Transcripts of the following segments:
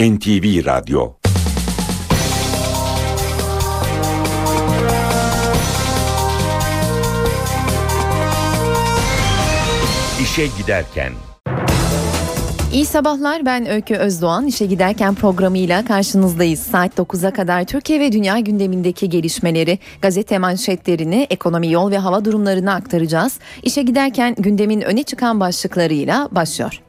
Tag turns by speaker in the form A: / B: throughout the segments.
A: NTV Radyo İşe Giderken
B: İyi sabahlar ben Öykü Özdoğan. İşe giderken programıyla karşınızdayız. Saat 9'a kadar Türkiye ve dünya gündemindeki gelişmeleri, gazete manşetlerini, ekonomi, yol ve hava durumlarını aktaracağız. İşe giderken gündemin öne çıkan başlıklarıyla başlıyor.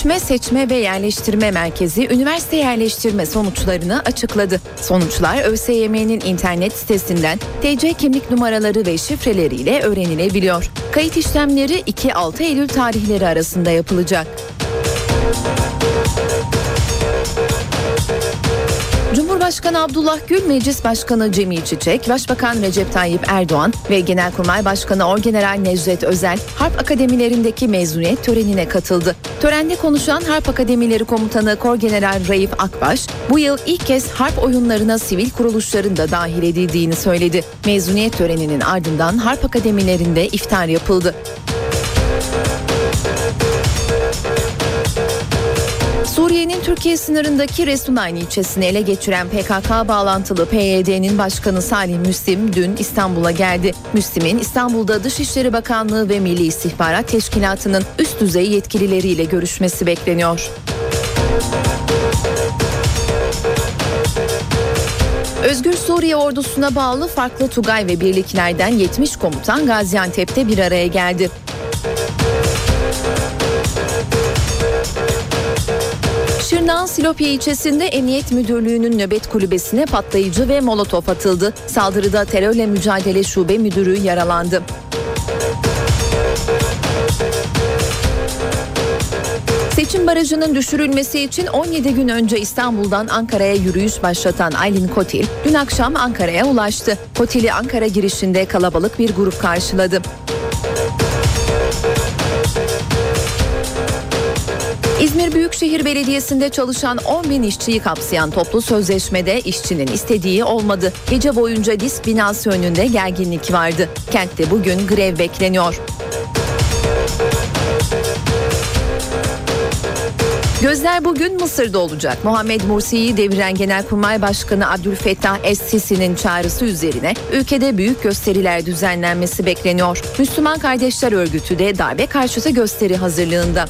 B: Ölçme, Seçme ve Yerleştirme Merkezi üniversite yerleştirme sonuçlarını açıkladı. Sonuçlar ÖSYM'nin internet sitesinden TC kimlik numaraları ve şifreleriyle öğrenilebiliyor. Kayıt işlemleri 2-6 Eylül tarihleri arasında yapılacak. Cumhurbaşkanı Abdullah Gül, Meclis Başkanı Cemil Çiçek, Başbakan Recep Tayyip Erdoğan ve Genelkurmay Başkanı Orgeneral Necdet Özel Harp Akademilerindeki mezuniyet törenine katıldı. Törende konuşan Harp Akademileri Komutanı Korgeneral Raif Akbaş, bu yıl ilk kez harp oyunlarına sivil kuruluşların da dahil edildiğini söyledi. Mezuniyet töreninin ardından Harp Akademilerinde iftar yapıldı. Suriye'nin Türkiye sınırındaki Resulayni ilçesini ele geçiren PKK bağlantılı PYD'nin başkanı Salih Müslim dün İstanbul'a geldi. Müslim'in İstanbul'da Dışişleri Bakanlığı ve Milli İstihbarat Teşkilatı'nın üst düzey yetkilileriyle görüşmesi bekleniyor. Özgür Suriye ordusuna bağlı farklı Tugay ve birliklerden 70 komutan Gaziantep'te bir araya geldi. Şırnak'ın Silopya ilçesinde Emniyet Müdürlüğü'nün nöbet kulübesine patlayıcı ve molotof atıldı. Saldırıda terörle mücadele şube müdürü yaralandı. Seçim barajının düşürülmesi için 17 gün önce İstanbul'dan Ankara'ya yürüyüş başlatan Aylin Kotil dün akşam Ankara'ya ulaştı. Kotil'i Ankara girişinde kalabalık bir grup karşıladı. İzmir Büyükşehir Belediyesi'nde çalışan 10 bin işçiyi kapsayan toplu sözleşmede işçinin istediği olmadı. Gece boyunca disk binası önünde gerginlik vardı. Kentte bugün grev bekleniyor. Gözler bugün Mısır'da olacak. Muhammed Mursi'yi deviren Genelkurmay Başkanı Abdülfettah Es-Sisi'nin çağrısı üzerine ülkede büyük gösteriler düzenlenmesi bekleniyor. Müslüman Kardeşler Örgütü de darbe karşıtı gösteri hazırlığında.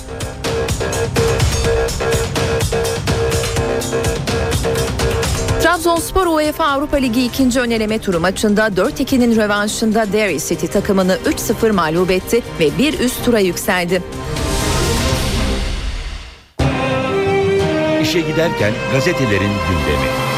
B: Trabzonspor UEFA Avrupa Ligi ikinci öneleme turu maçında 4-2'nin rövanşında Derry City takımını 3-0 mağlup etti ve bir üst tura yükseldi.
A: İşe Giderken gazetelerin gündemi.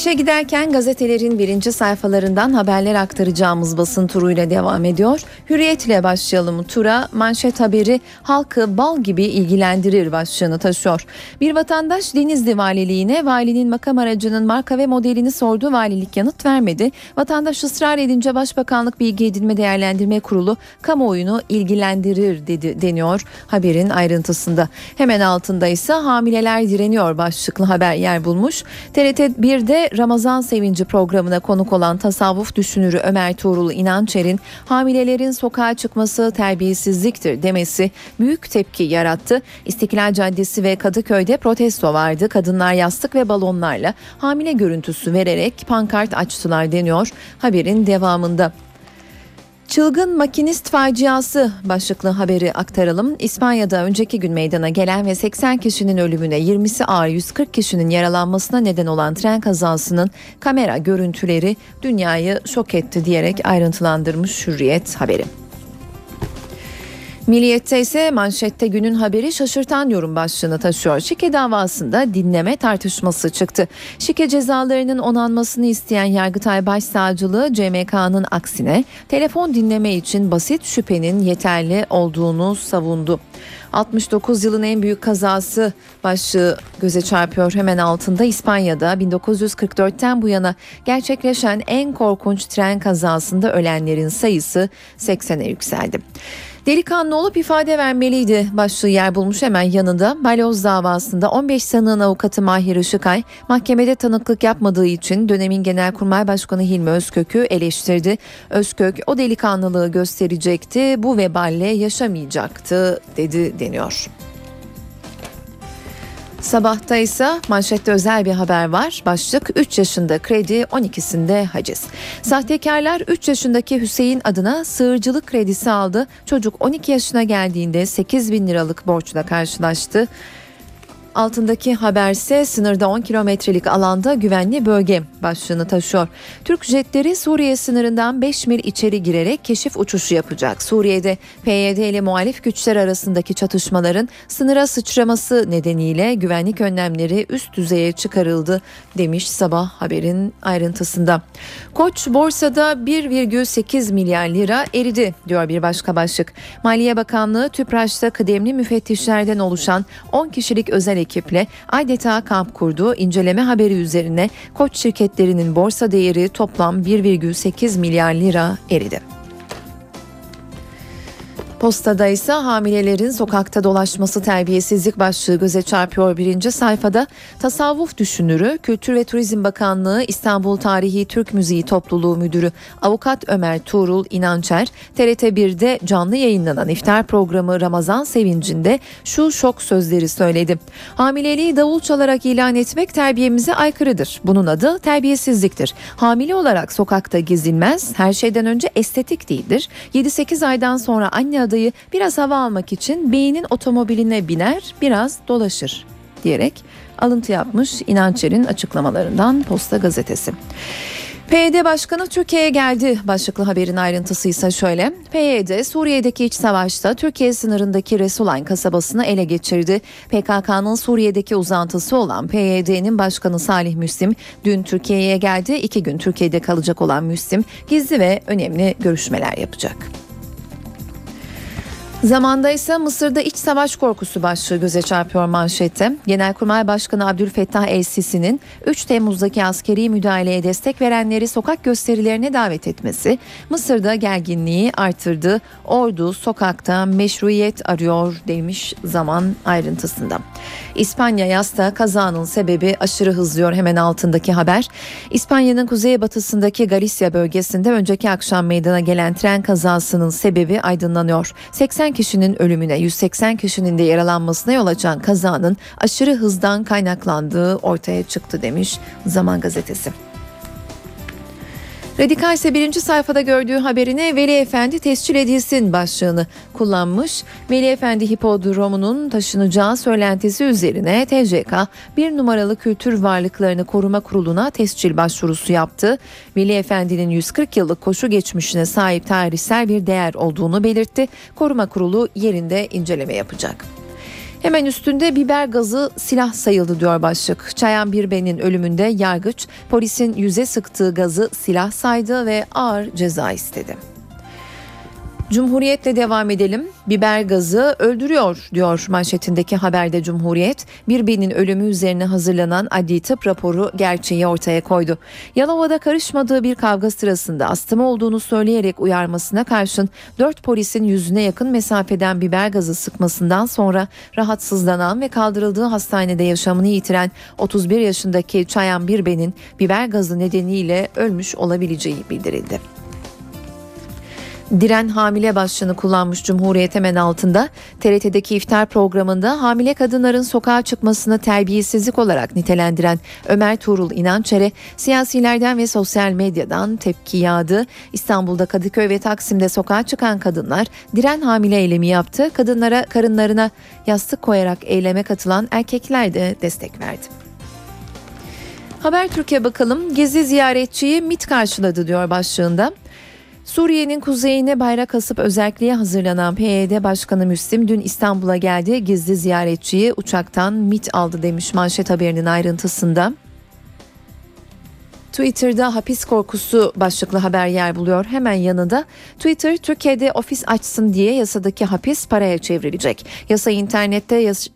B: İşe giderken gazetelerin birinci sayfalarından haberler aktaracağımız basın turuyla devam ediyor. Hürriyetle başlayalım tura. Manşet haberi halkı bal gibi ilgilendirir başlığını taşıyor. Bir vatandaş Denizli Valiliğine valinin makam aracının marka ve modelini sordu. Valilik yanıt vermedi. Vatandaş ısrar edince Başbakanlık Bilgi Edinme Değerlendirme Kurulu kamuoyunu ilgilendirir dedi deniyor haberin ayrıntısında. Hemen altında ise hamileler direniyor başlıklı haber yer bulmuş. TRT 1'de Ramazan Sevinci programına konuk olan tasavvuf düşünürü Ömer Tuğrul İnançer'in hamilelerin sokağa çıkması terbiyesizliktir demesi büyük tepki yarattı. İstiklal Caddesi ve Kadıköy'de protesto vardı. Kadınlar yastık ve balonlarla hamile görüntüsü vererek pankart açtılar deniyor haberin devamında. Çılgın makinist faciası başlıklı haberi aktaralım. İspanya'da önceki gün meydana gelen ve 80 kişinin ölümüne 20'si ağır 140 kişinin yaralanmasına neden olan tren kazasının kamera görüntüleri dünyayı şok etti diyerek ayrıntılandırmış Hürriyet haberi. Milliyet'te ise manşette günün haberi şaşırtan yorum başlığını taşıyor. Şike davasında dinleme tartışması çıktı. Şike cezalarının onanmasını isteyen Yargıtay Başsavcılığı CMK'nın aksine telefon dinleme için basit şüphenin yeterli olduğunu savundu. 69 yılın en büyük kazası başlığı göze çarpıyor hemen altında İspanya'da 1944'ten bu yana gerçekleşen en korkunç tren kazasında ölenlerin sayısı 80'e yükseldi. Delikanlı olup ifade vermeliydi başlığı yer bulmuş hemen yanında. Balyoz davasında 15 sanığın avukatı Mahir Işıkay mahkemede tanıklık yapmadığı için dönemin Genelkurmay Başkanı Hilmi Özkök'ü eleştirdi. Özkök o delikanlılığı gösterecekti bu veballe yaşamayacaktı dedi deniyor. Sabahta ise manşette özel bir haber var. Başlık 3 yaşında kredi 12'sinde haciz. Sahtekarlar 3 yaşındaki Hüseyin adına sığırcılık kredisi aldı. Çocuk 12 yaşına geldiğinde 8 bin liralık borçla karşılaştı. Altındaki haberse sınırda 10 kilometrelik alanda güvenli bölge başlığını taşıyor. Türk jetleri Suriye sınırından 5 mil içeri girerek keşif uçuşu yapacak. Suriye'de PYD ile muhalif güçler arasındaki çatışmaların sınıra sıçraması nedeniyle güvenlik önlemleri üst düzeye çıkarıldı demiş sabah haberin ayrıntısında. Koç borsada 1,8 milyar lira eridi diyor bir başka başlık. Maliye Bakanlığı TÜPRAŞ'ta kıdemli müfettişlerden oluşan 10 kişilik özel ekiple adeta kamp kurdu. İnceleme haberi üzerine Koç şirketlerinin borsa değeri toplam 1,8 milyar lira eridi. Postada ise hamilelerin sokakta dolaşması terbiyesizlik başlığı göze çarpıyor birinci sayfada. Tasavvuf düşünürü, Kültür ve Turizm Bakanlığı İstanbul Tarihi Türk Müziği Topluluğu Müdürü Avukat Ömer Tuğrul İnançer, TRT1'de canlı yayınlanan iftar programı Ramazan Sevinci'nde şu şok sözleri söyledi. Hamileliği davul çalarak ilan etmek terbiyemize aykırıdır. Bunun adı terbiyesizliktir. Hamile olarak sokakta gezilmez, her şeyden önce estetik değildir. 7-8 aydan sonra anne adayı biraz hava almak için beynin otomobiline biner biraz dolaşır diyerek alıntı yapmış İnançer'in açıklamalarından Posta Gazetesi. PYD Başkanı Türkiye'ye geldi başlıklı haberin ayrıntısı ise şöyle. PYD Suriye'deki iç savaşta Türkiye sınırındaki Resulayn kasabasını ele geçirdi. PKK'nın Suriye'deki uzantısı olan PYD'nin başkanı Salih Müslim dün Türkiye'ye geldi. İki gün Türkiye'de kalacak olan Müslim gizli ve önemli görüşmeler yapacak. Zamanda ise Mısır'da iç savaş korkusu başlığı göze çarpıyor manşette. Genelkurmay Başkanı Abdülfettah El-Sisi'nin 3 Temmuz'daki askeri müdahaleye destek verenleri sokak gösterilerine davet etmesi Mısır'da gerginliği artırdı. Ordu sokakta meşruiyet arıyor demiş zaman ayrıntısında. İspanya yasta kazanın sebebi aşırı hızlıyor hemen altındaki haber. İspanya'nın kuzeybatısındaki Galicia bölgesinde önceki akşam meydana gelen tren kazasının sebebi aydınlanıyor. 80 kişinin ölümüne 180 kişinin de yaralanmasına yol açan kazanın aşırı hızdan kaynaklandığı ortaya çıktı demiş Zaman Gazetesi. Radikal ise birinci sayfada gördüğü haberine Veli Efendi tescil edilsin başlığını kullanmış. Veli Efendi Hipodromu'nun taşınacağı söylentisi üzerine TCK bir numaralı kültür varlıklarını koruma kuruluna tescil başvurusu yaptı. Veli Efendi'nin 140 yıllık koşu geçmişine sahip tarihsel bir değer olduğunu belirtti. Koruma kurulu yerinde inceleme yapacak. Hemen üstünde biber gazı silah sayıldı diyor başlık. Çayan Birben'in ölümünde yargıç polisin yüze sıktığı gazı silah saydı ve ağır ceza istedi. Cumhuriyetle devam edelim. Biber gazı öldürüyor diyor manşetindeki haberde Cumhuriyet. Birbe'nin ölümü üzerine hazırlanan adli tıp raporu gerçeği ortaya koydu. Yalova'da karışmadığı bir kavga sırasında astımı olduğunu söyleyerek uyarmasına karşın 4 polisin yüzüne yakın mesafeden biber gazı sıkmasından sonra rahatsızlanan ve kaldırıldığı hastanede yaşamını yitiren 31 yaşındaki Çayan Birbe'nin biber gazı nedeniyle ölmüş olabileceği bildirildi. Diren hamile başlığını kullanmış Cumhuriyet hemen altında TRT'deki iftar programında hamile kadınların sokağa çıkmasını terbiyesizlik olarak nitelendiren Ömer Tuğrul İnançer'e siyasilerden ve sosyal medyadan tepki yağdı. İstanbul'da Kadıköy ve Taksim'de sokağa çıkan kadınlar diren hamile eylemi yaptı. Kadınlara karınlarına yastık koyarak eyleme katılan erkekler de destek verdi. Haber Türkiye bakalım gezi ziyaretçiyi MIT karşıladı diyor başlığında. Suriye'nin kuzeyine bayrak asıp özelliğe hazırlanan PYD Başkanı Müslim dün İstanbul'a geldi. Gizli ziyaretçiyi uçaktan MIT aldı demiş manşet haberinin ayrıntısında. Twitter'da hapis korkusu başlıklı haber yer buluyor. Hemen yanında Twitter Türkiye'de ofis açsın diye yasadaki hapis paraya çevrilecek. Yasa internette yas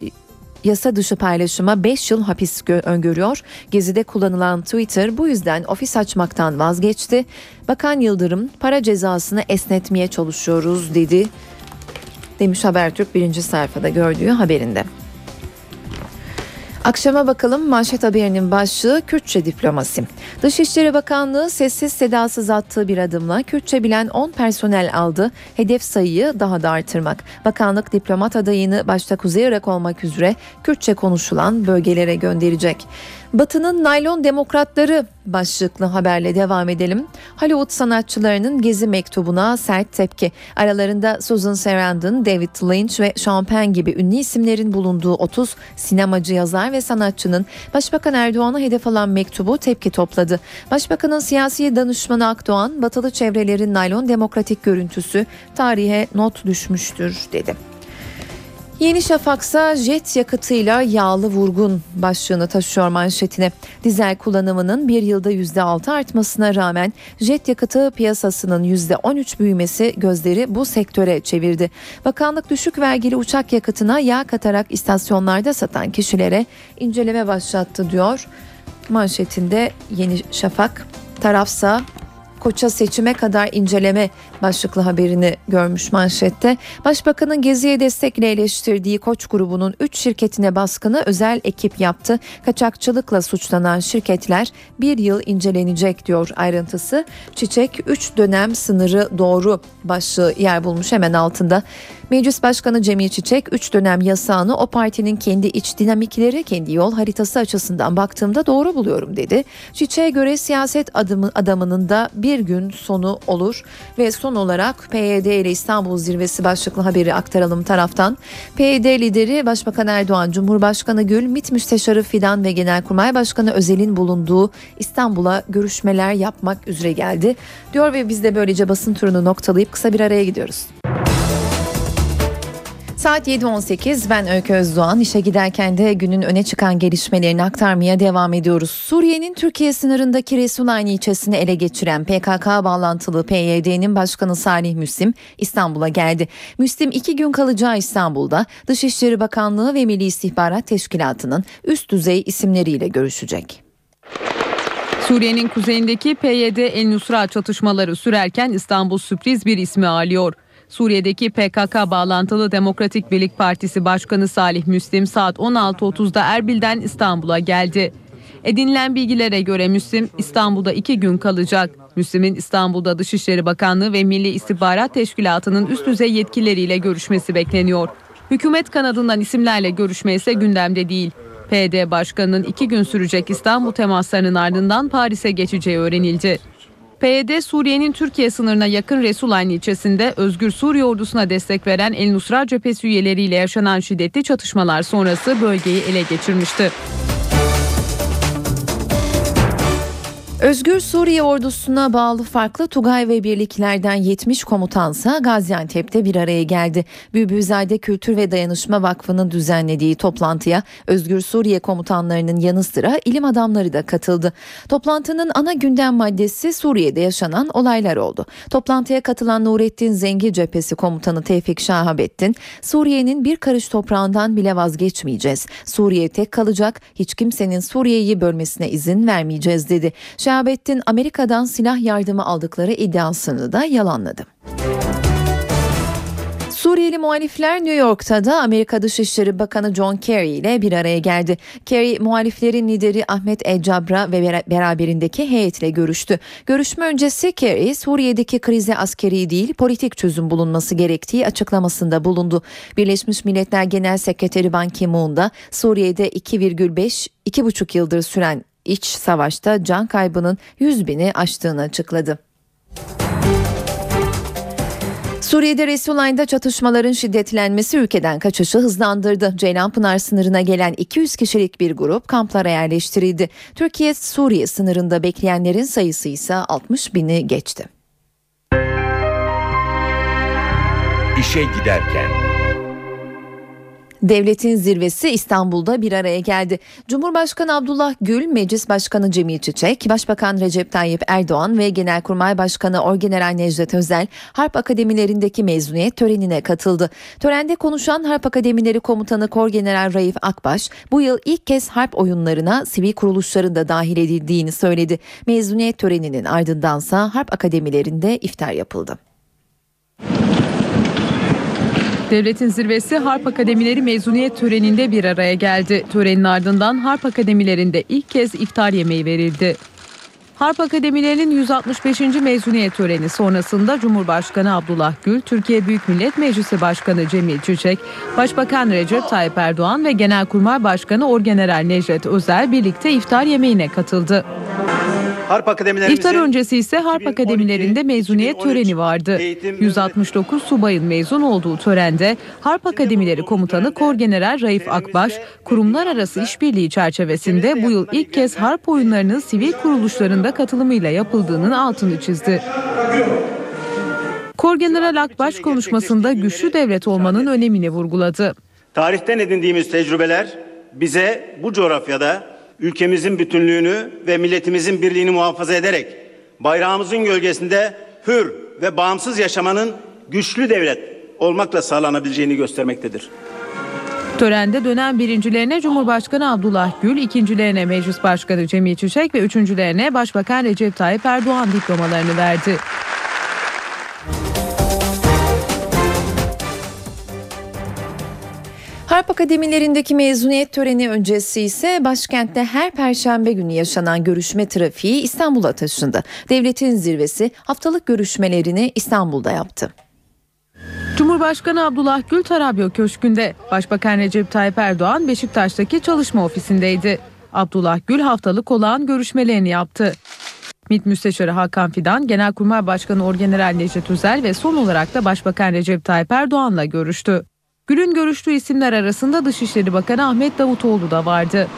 B: yasa dışı paylaşıma 5 yıl hapis öngörüyor. Gezide kullanılan Twitter bu yüzden ofis açmaktan vazgeçti. Bakan Yıldırım para cezasını esnetmeye çalışıyoruz dedi. Demiş Habertürk birinci sayfada gördüğü haberinde. Akşama bakalım manşet haberinin başlığı Kürtçe diplomasi. Dışişleri Bakanlığı sessiz sedasız attığı bir adımla Kürtçe bilen 10 personel aldı. Hedef sayıyı daha da artırmak. Bakanlık diplomat adayını başta Kuzey Irak olmak üzere Kürtçe konuşulan bölgelere gönderecek. Batı'nın naylon demokratları başlıklı haberle devam edelim. Hollywood sanatçılarının gezi mektubuna sert tepki. Aralarında Susan Sarandon, David Lynch ve Sean Penn gibi ünlü isimlerin bulunduğu 30 sinemacı yazar ve sanatçının Başbakan Erdoğan'a hedef alan mektubu tepki topladı. Başbakanın siyasi danışmanı Akdoğan, batılı çevrelerin naylon demokratik görüntüsü tarihe not düşmüştür dedi. Yeni Şafak'sa jet yakıtıyla yağlı vurgun başlığını taşıyor manşetine. Dizel kullanımının bir yılda %6 artmasına rağmen jet yakıtı piyasasının %13 büyümesi gözleri bu sektöre çevirdi. Bakanlık düşük vergili uçak yakıtına yağ katarak istasyonlarda satan kişilere inceleme başlattı diyor. Manşetinde Yeni Şafak tarafsa Koça seçime kadar inceleme başlıklı haberini görmüş manşette. Başbakanın Gezi'ye destekle eleştirdiği Koç grubunun 3 şirketine baskını özel ekip yaptı. Kaçakçılıkla suçlanan şirketler bir yıl incelenecek diyor ayrıntısı. Çiçek 3 dönem sınırı doğru başlığı yer bulmuş hemen altında. Meclis Başkanı Cemil Çiçek 3 dönem yasağını o partinin kendi iç dinamikleri, kendi yol haritası açısından baktığımda doğru buluyorum dedi. Çiçek'e göre siyaset adımı, adamının da bir gün sonu olur ve son olarak PYD ile İstanbul Zirvesi başlıklı haberi aktaralım taraftan. PYD lideri Başbakan Erdoğan, Cumhurbaşkanı Gül, MİT Müsteşarı Fidan ve Genelkurmay Başkanı Özel'in bulunduğu İstanbul'a görüşmeler yapmak üzere geldi. Diyor ve biz de böylece basın turunu noktalayıp kısa bir araya gidiyoruz. Saat 7.18 ben Öykü Özdoğan. İşe giderken de günün öne çıkan gelişmelerini aktarmaya devam ediyoruz. Suriye'nin Türkiye sınırındaki Resulayn ilçesini ele geçiren PKK bağlantılı PYD'nin başkanı Salih Müslim İstanbul'a geldi. Müslim iki gün kalacağı İstanbul'da Dışişleri Bakanlığı ve Milli İstihbarat Teşkilatı'nın üst düzey isimleriyle görüşecek.
C: Suriye'nin kuzeyindeki PYD El Nusra çatışmaları sürerken İstanbul sürpriz bir ismi alıyor. Suriye'deki PKK bağlantılı Demokratik Birlik Partisi Başkanı Salih Müslim saat 16.30'da Erbil'den İstanbul'a geldi. Edinilen bilgilere göre Müslim İstanbul'da iki gün kalacak. Müslim'in İstanbul'da Dışişleri Bakanlığı ve Milli İstihbarat Teşkilatı'nın üst düzey yetkilileriyle görüşmesi bekleniyor. Hükümet kanadından isimlerle görüşme ise gündemde değil. PD Başkanı'nın iki gün sürecek İstanbul temaslarının ardından Paris'e geçeceği öğrenildi. PYD Suriye'nin Türkiye sınırına yakın Resulayn ilçesinde Özgür Suriye ordusuna destek veren El Nusra cephesi üyeleriyle yaşanan şiddetli çatışmalar sonrası bölgeyi ele geçirmişti.
B: Özgür Suriye ordusuna bağlı farklı Tugay ve birliklerden 70 komutansa Gaziantep'te bir araya geldi. Bülbülzade Kültür ve Dayanışma Vakfı'nın düzenlediği toplantıya Özgür Suriye komutanlarının yanı sıra ilim adamları da katıldı. Toplantının ana gündem maddesi Suriye'de yaşanan olaylar oldu. Toplantıya katılan Nurettin Zengi Cephesi Komutanı Tevfik Şahabettin, Suriye'nin bir karış toprağından bile vazgeçmeyeceğiz. Suriye tek kalacak, hiç kimsenin Suriye'yi bölmesine izin vermeyeceğiz dedi. Şahabettin Şahabettin Amerika'dan silah yardımı aldıkları iddiasını da yalanladı. Suriyeli muhalifler New York'ta da Amerika Dışişleri Bakanı John Kerry ile bir araya geldi. Kerry muhaliflerin lideri Ahmet El ve beraberindeki heyetle görüştü. Görüşme öncesi Kerry Suriye'deki krize askeri değil politik çözüm bulunması gerektiği açıklamasında bulundu. Birleşmiş Milletler Genel Sekreteri Ban Ki-moon da Suriye'de 2,5 2,5 yıldır süren iç savaşta can kaybının 100 bini aştığını açıkladı. Suriye'de Resulayn'da çatışmaların şiddetlenmesi ülkeden kaçışı hızlandırdı. Ceylanpınar sınırına gelen 200 kişilik bir grup kamplara yerleştirildi. Türkiye-Suriye sınırında bekleyenlerin sayısı ise 60 bini geçti.
A: İşe giderken
B: Devletin zirvesi İstanbul'da bir araya geldi. Cumhurbaşkanı Abdullah Gül, Meclis Başkanı Cemil Çiçek, Başbakan Recep Tayyip Erdoğan ve Genelkurmay Başkanı Orgeneral Necdet Özel Harp Akademilerindeki mezuniyet törenine katıldı. Törende konuşan Harp Akademileri Komutanı Korgeneral Raif Akbaş, bu yıl ilk kez harp oyunlarına sivil kuruluşların da dahil edildiğini söyledi. Mezuniyet töreninin ardındansa Harp Akademilerinde iftar yapıldı.
C: Devletin zirvesi Harp Akademileri mezuniyet töreninde bir araya geldi. Törenin ardından Harp Akademilerinde ilk kez iftar yemeği verildi. Harp Akademilerinin 165. mezuniyet töreni sonrasında Cumhurbaşkanı Abdullah Gül, Türkiye Büyük Millet Meclisi Başkanı Cemil Çiçek, Başbakan Recep Tayyip Erdoğan ve Genelkurmay Başkanı Orgeneral Necdet Özel birlikte iftar yemeğine katıldı.
D: Harp Akademilerimizin
C: İftar öncesi ise Harp Akademilerinde mezuniyet töreni vardı. 169 subayın mezun olduğu törende Harp Akademileri Komutanı Korgeneral Raif Akbaş, kurumlar arası işbirliği çerçevesinde bu yıl ilk kez harp oyunlarının sivil kuruluşlarında katılımıyla yapıldığının altını çizdi. Korgeneral Akbaş konuşmasında güçlü devlet olmanın önemini vurguladı.
D: Tarihten edindiğimiz tecrübeler bize bu coğrafyada ülkemizin bütünlüğünü ve milletimizin birliğini muhafaza ederek bayrağımızın gölgesinde hür ve bağımsız yaşamanın güçlü devlet olmakla sağlanabileceğini göstermektedir.
C: Törende dönem birincilerine Cumhurbaşkanı Abdullah Gül, ikincilerine Meclis Başkanı Cemil Çiçek ve üçüncülerine Başbakan Recep Tayyip Erdoğan diplomalarını verdi.
B: Harp Akademilerindeki mezuniyet töreni öncesi ise başkentte her perşembe günü yaşanan görüşme trafiği İstanbul'a taşındı. Devletin zirvesi haftalık görüşmelerini İstanbul'da yaptı.
C: Cumhurbaşkanı Abdullah Gül Tarabya Köşkü'nde, Başbakan Recep Tayyip Erdoğan Beşiktaş'taki çalışma ofisindeydi. Abdullah Gül haftalık olağan görüşmelerini yaptı. MİT Müsteşarı Hakan Fidan, Genelkurmay Başkanı Orgeneral Necdet Özel ve son olarak da Başbakan Recep Tayyip Erdoğan'la görüştü. Gül'ün görüştüğü isimler arasında Dışişleri Bakanı Ahmet Davutoğlu da vardı.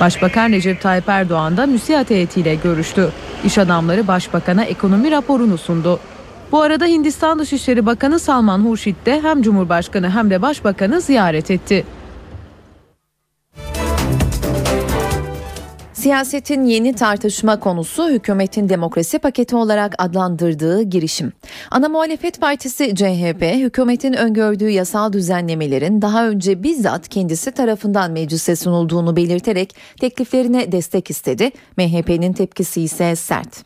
C: Başbakan Recep Tayyip Erdoğan da müsiat heyetiyle görüştü. İş adamları başbakana ekonomi raporunu sundu. Bu arada Hindistan Dışişleri Bakanı Salman Hurşit de hem Cumhurbaşkanı hem de Başbakanı ziyaret etti.
B: Siyasetin yeni tartışma konusu hükümetin demokrasi paketi olarak adlandırdığı girişim. Ana muhalefet partisi CHP, hükümetin öngördüğü yasal düzenlemelerin daha önce bizzat kendisi tarafından meclise sunulduğunu belirterek tekliflerine destek istedi. MHP'nin tepkisi ise sert.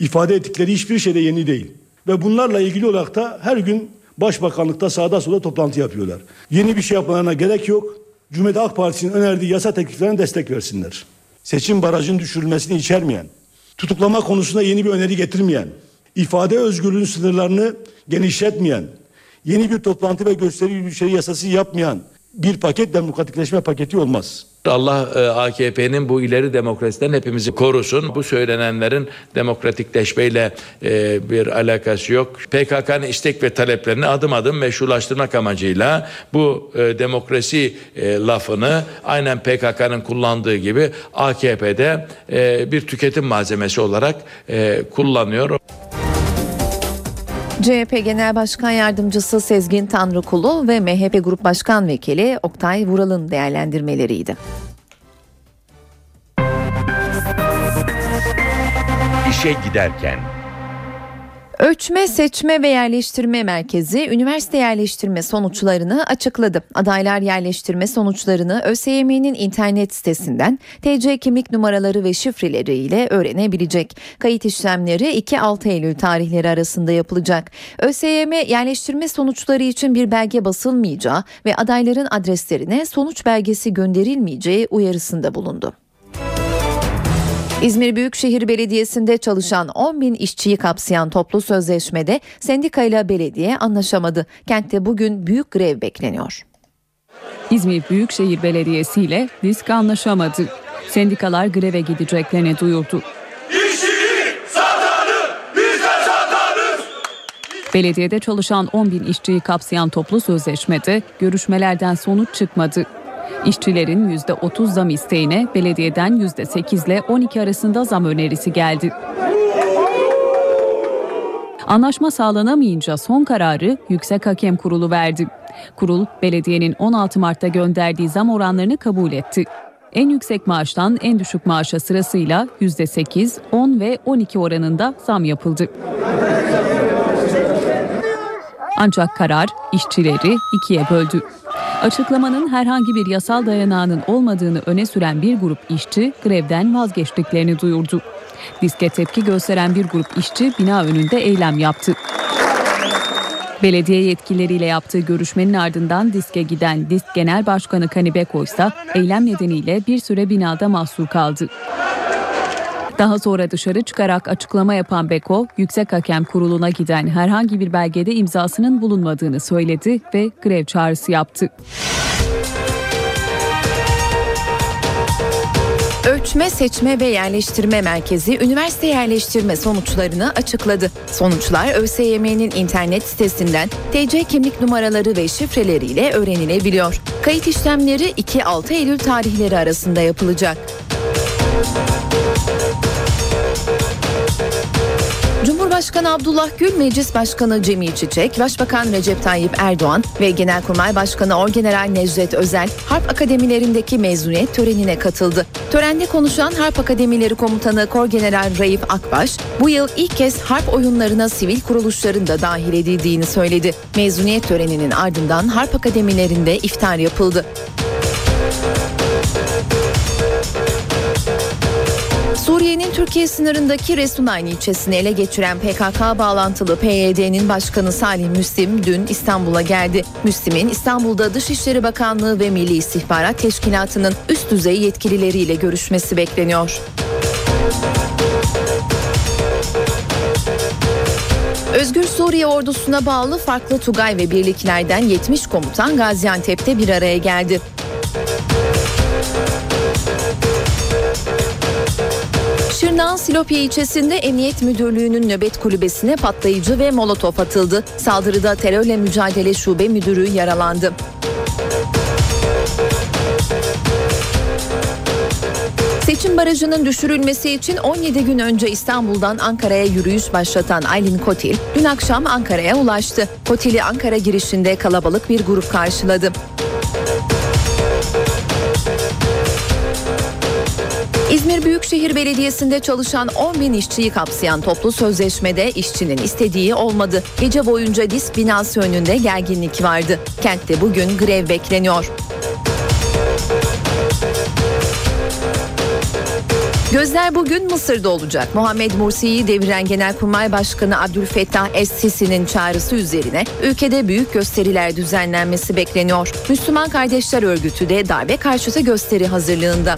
E: İfade ettikleri hiçbir şeyde yeni değil. Ve bunlarla ilgili olarak da her gün Başbakanlıkta sağda solda toplantı yapıyorlar. Yeni bir şey yapmalarına gerek yok. Cumhuriyet Halk Partisi'nin önerdiği yasa tekliflerine destek versinler seçim barajının düşürülmesini içermeyen, tutuklama konusunda yeni bir öneri getirmeyen, ifade özgürlüğünün sınırlarını genişletmeyen, yeni bir toplantı ve gösteri yürüyüşleri yasası yapmayan bir paket demokratikleşme paketi olmaz.
F: Allah e, AKP'nin bu ileri demokrasiden hepimizi korusun. Bu söylenenlerin demokratikleşmeyle e, bir alakası yok. PKK'nın istek ve taleplerini adım adım meşrulaştırmak amacıyla bu e, demokrasi lafını aynen PKK'nın kullandığı gibi AKP'de bir tüketim malzemesi olarak kullanıyor.
B: CHP Genel Başkan Yardımcısı Sezgin Tanrıkulu ve MHP Grup Başkan Vekili Oktay Vural'ın değerlendirmeleriydi.
A: İşe giderken
B: Ölçme, Seçme ve Yerleştirme Merkezi üniversite yerleştirme sonuçlarını açıkladı. Adaylar yerleştirme sonuçlarını ÖSYM'nin internet sitesinden TC kimlik numaraları ve şifreleriyle öğrenebilecek. Kayıt işlemleri 2-6 Eylül tarihleri arasında yapılacak. ÖSYM yerleştirme sonuçları için bir belge basılmayacağı ve adayların adreslerine sonuç belgesi gönderilmeyeceği uyarısında bulundu. İzmir Büyükşehir Belediyesi'nde çalışan 10 bin işçiyi kapsayan toplu sözleşmede sendika ile belediye anlaşamadı. Kentte bugün büyük grev bekleniyor.
G: İzmir Büyükşehir Belediyesi ile disk anlaşamadı. Sendikalar greve gideceklerini duyurdu. Belediyede çalışan 10 bin işçiyi kapsayan toplu sözleşmede görüşmelerden sonuç çıkmadı. İşçilerin %30 zam isteğine belediyeden %8 ile 12 arasında zam önerisi geldi. Anlaşma sağlanamayınca son kararı Yüksek Hakem Kurulu verdi. Kurul, belediyenin 16 Mart'ta gönderdiği zam oranlarını kabul etti. En yüksek maaştan en düşük maaşa sırasıyla %8, 10 ve 12 oranında zam yapıldı. Ancak karar işçileri ikiye böldü. Açıklamanın herhangi bir yasal dayanağının olmadığını öne süren bir grup işçi grevden vazgeçtiklerini duyurdu. Diske tepki gösteren bir grup işçi bina önünde eylem yaptı. Belediye yetkilileriyle yaptığı görüşmenin ardından diske giden disk genel başkanı Kanibeko ise eylem nedeniyle bir süre binada mahsur kaldı. Daha sonra dışarı çıkarak açıklama yapan Beko, Yüksek Hakem Kurulu'na giden herhangi bir belgede imzasının bulunmadığını söyledi ve grev çağrısı yaptı.
B: Ölçme, Seçme ve Yerleştirme Merkezi üniversite yerleştirme sonuçlarını açıkladı. Sonuçlar ÖSYM'nin internet sitesinden TC kimlik numaraları ve şifreleriyle öğrenilebiliyor. Kayıt işlemleri 2-6 Eylül tarihleri arasında yapılacak. Cumhurbaşkanı Abdullah Gül, Meclis Başkanı Cemil Çiçek, Başbakan Recep Tayyip Erdoğan ve Genelkurmay Başkanı Orgeneral Necdet Özel Harp Akademilerindeki mezuniyet törenine katıldı. Törende konuşan Harp Akademileri Komutanı Korgeneral Raif Akbaş, bu yıl ilk kez harp oyunlarına sivil kuruluşların da dahil edildiğini söyledi. Mezuniyet töreninin ardından Harp Akademilerinde iftar yapıldı. Suriye'nin Türkiye sınırındaki Resulayni ilçesini ele geçiren PKK bağlantılı PYD'nin başkanı Salih Müslim dün İstanbul'a geldi. Müslim'in İstanbul'da Dışişleri Bakanlığı ve Milli İstihbarat Teşkilatı'nın üst düzey yetkilileriyle görüşmesi bekleniyor. Özgür Suriye ordusuna bağlı farklı Tugay ve birliklerden 70 komutan Gaziantep'te bir araya geldi. Silopi ilçesinde Emniyet Müdürlüğü'nün nöbet kulübesine patlayıcı ve molotof atıldı. Saldırıda terörle mücadele şube müdürü yaralandı. Seçim barajının düşürülmesi için 17 gün önce İstanbul'dan Ankara'ya yürüyüş başlatan Aylin Kotil dün akşam Ankara'ya ulaştı. Kotil'i Ankara girişinde kalabalık bir grup karşıladı. İzmir Büyükşehir Belediyesi'nde çalışan 10 bin işçiyi kapsayan toplu sözleşmede işçinin istediği olmadı. Gece boyunca disk binası önünde gerginlik vardı. Kentte bugün grev bekleniyor. Gözler bugün Mısır'da olacak. Muhammed Mursi'yi deviren Genelkurmay Başkanı Abdülfettah Es-Sisi'nin çağrısı üzerine ülkede büyük gösteriler düzenlenmesi bekleniyor. Müslüman Kardeşler Örgütü de darbe karşıtı gösteri hazırlığında.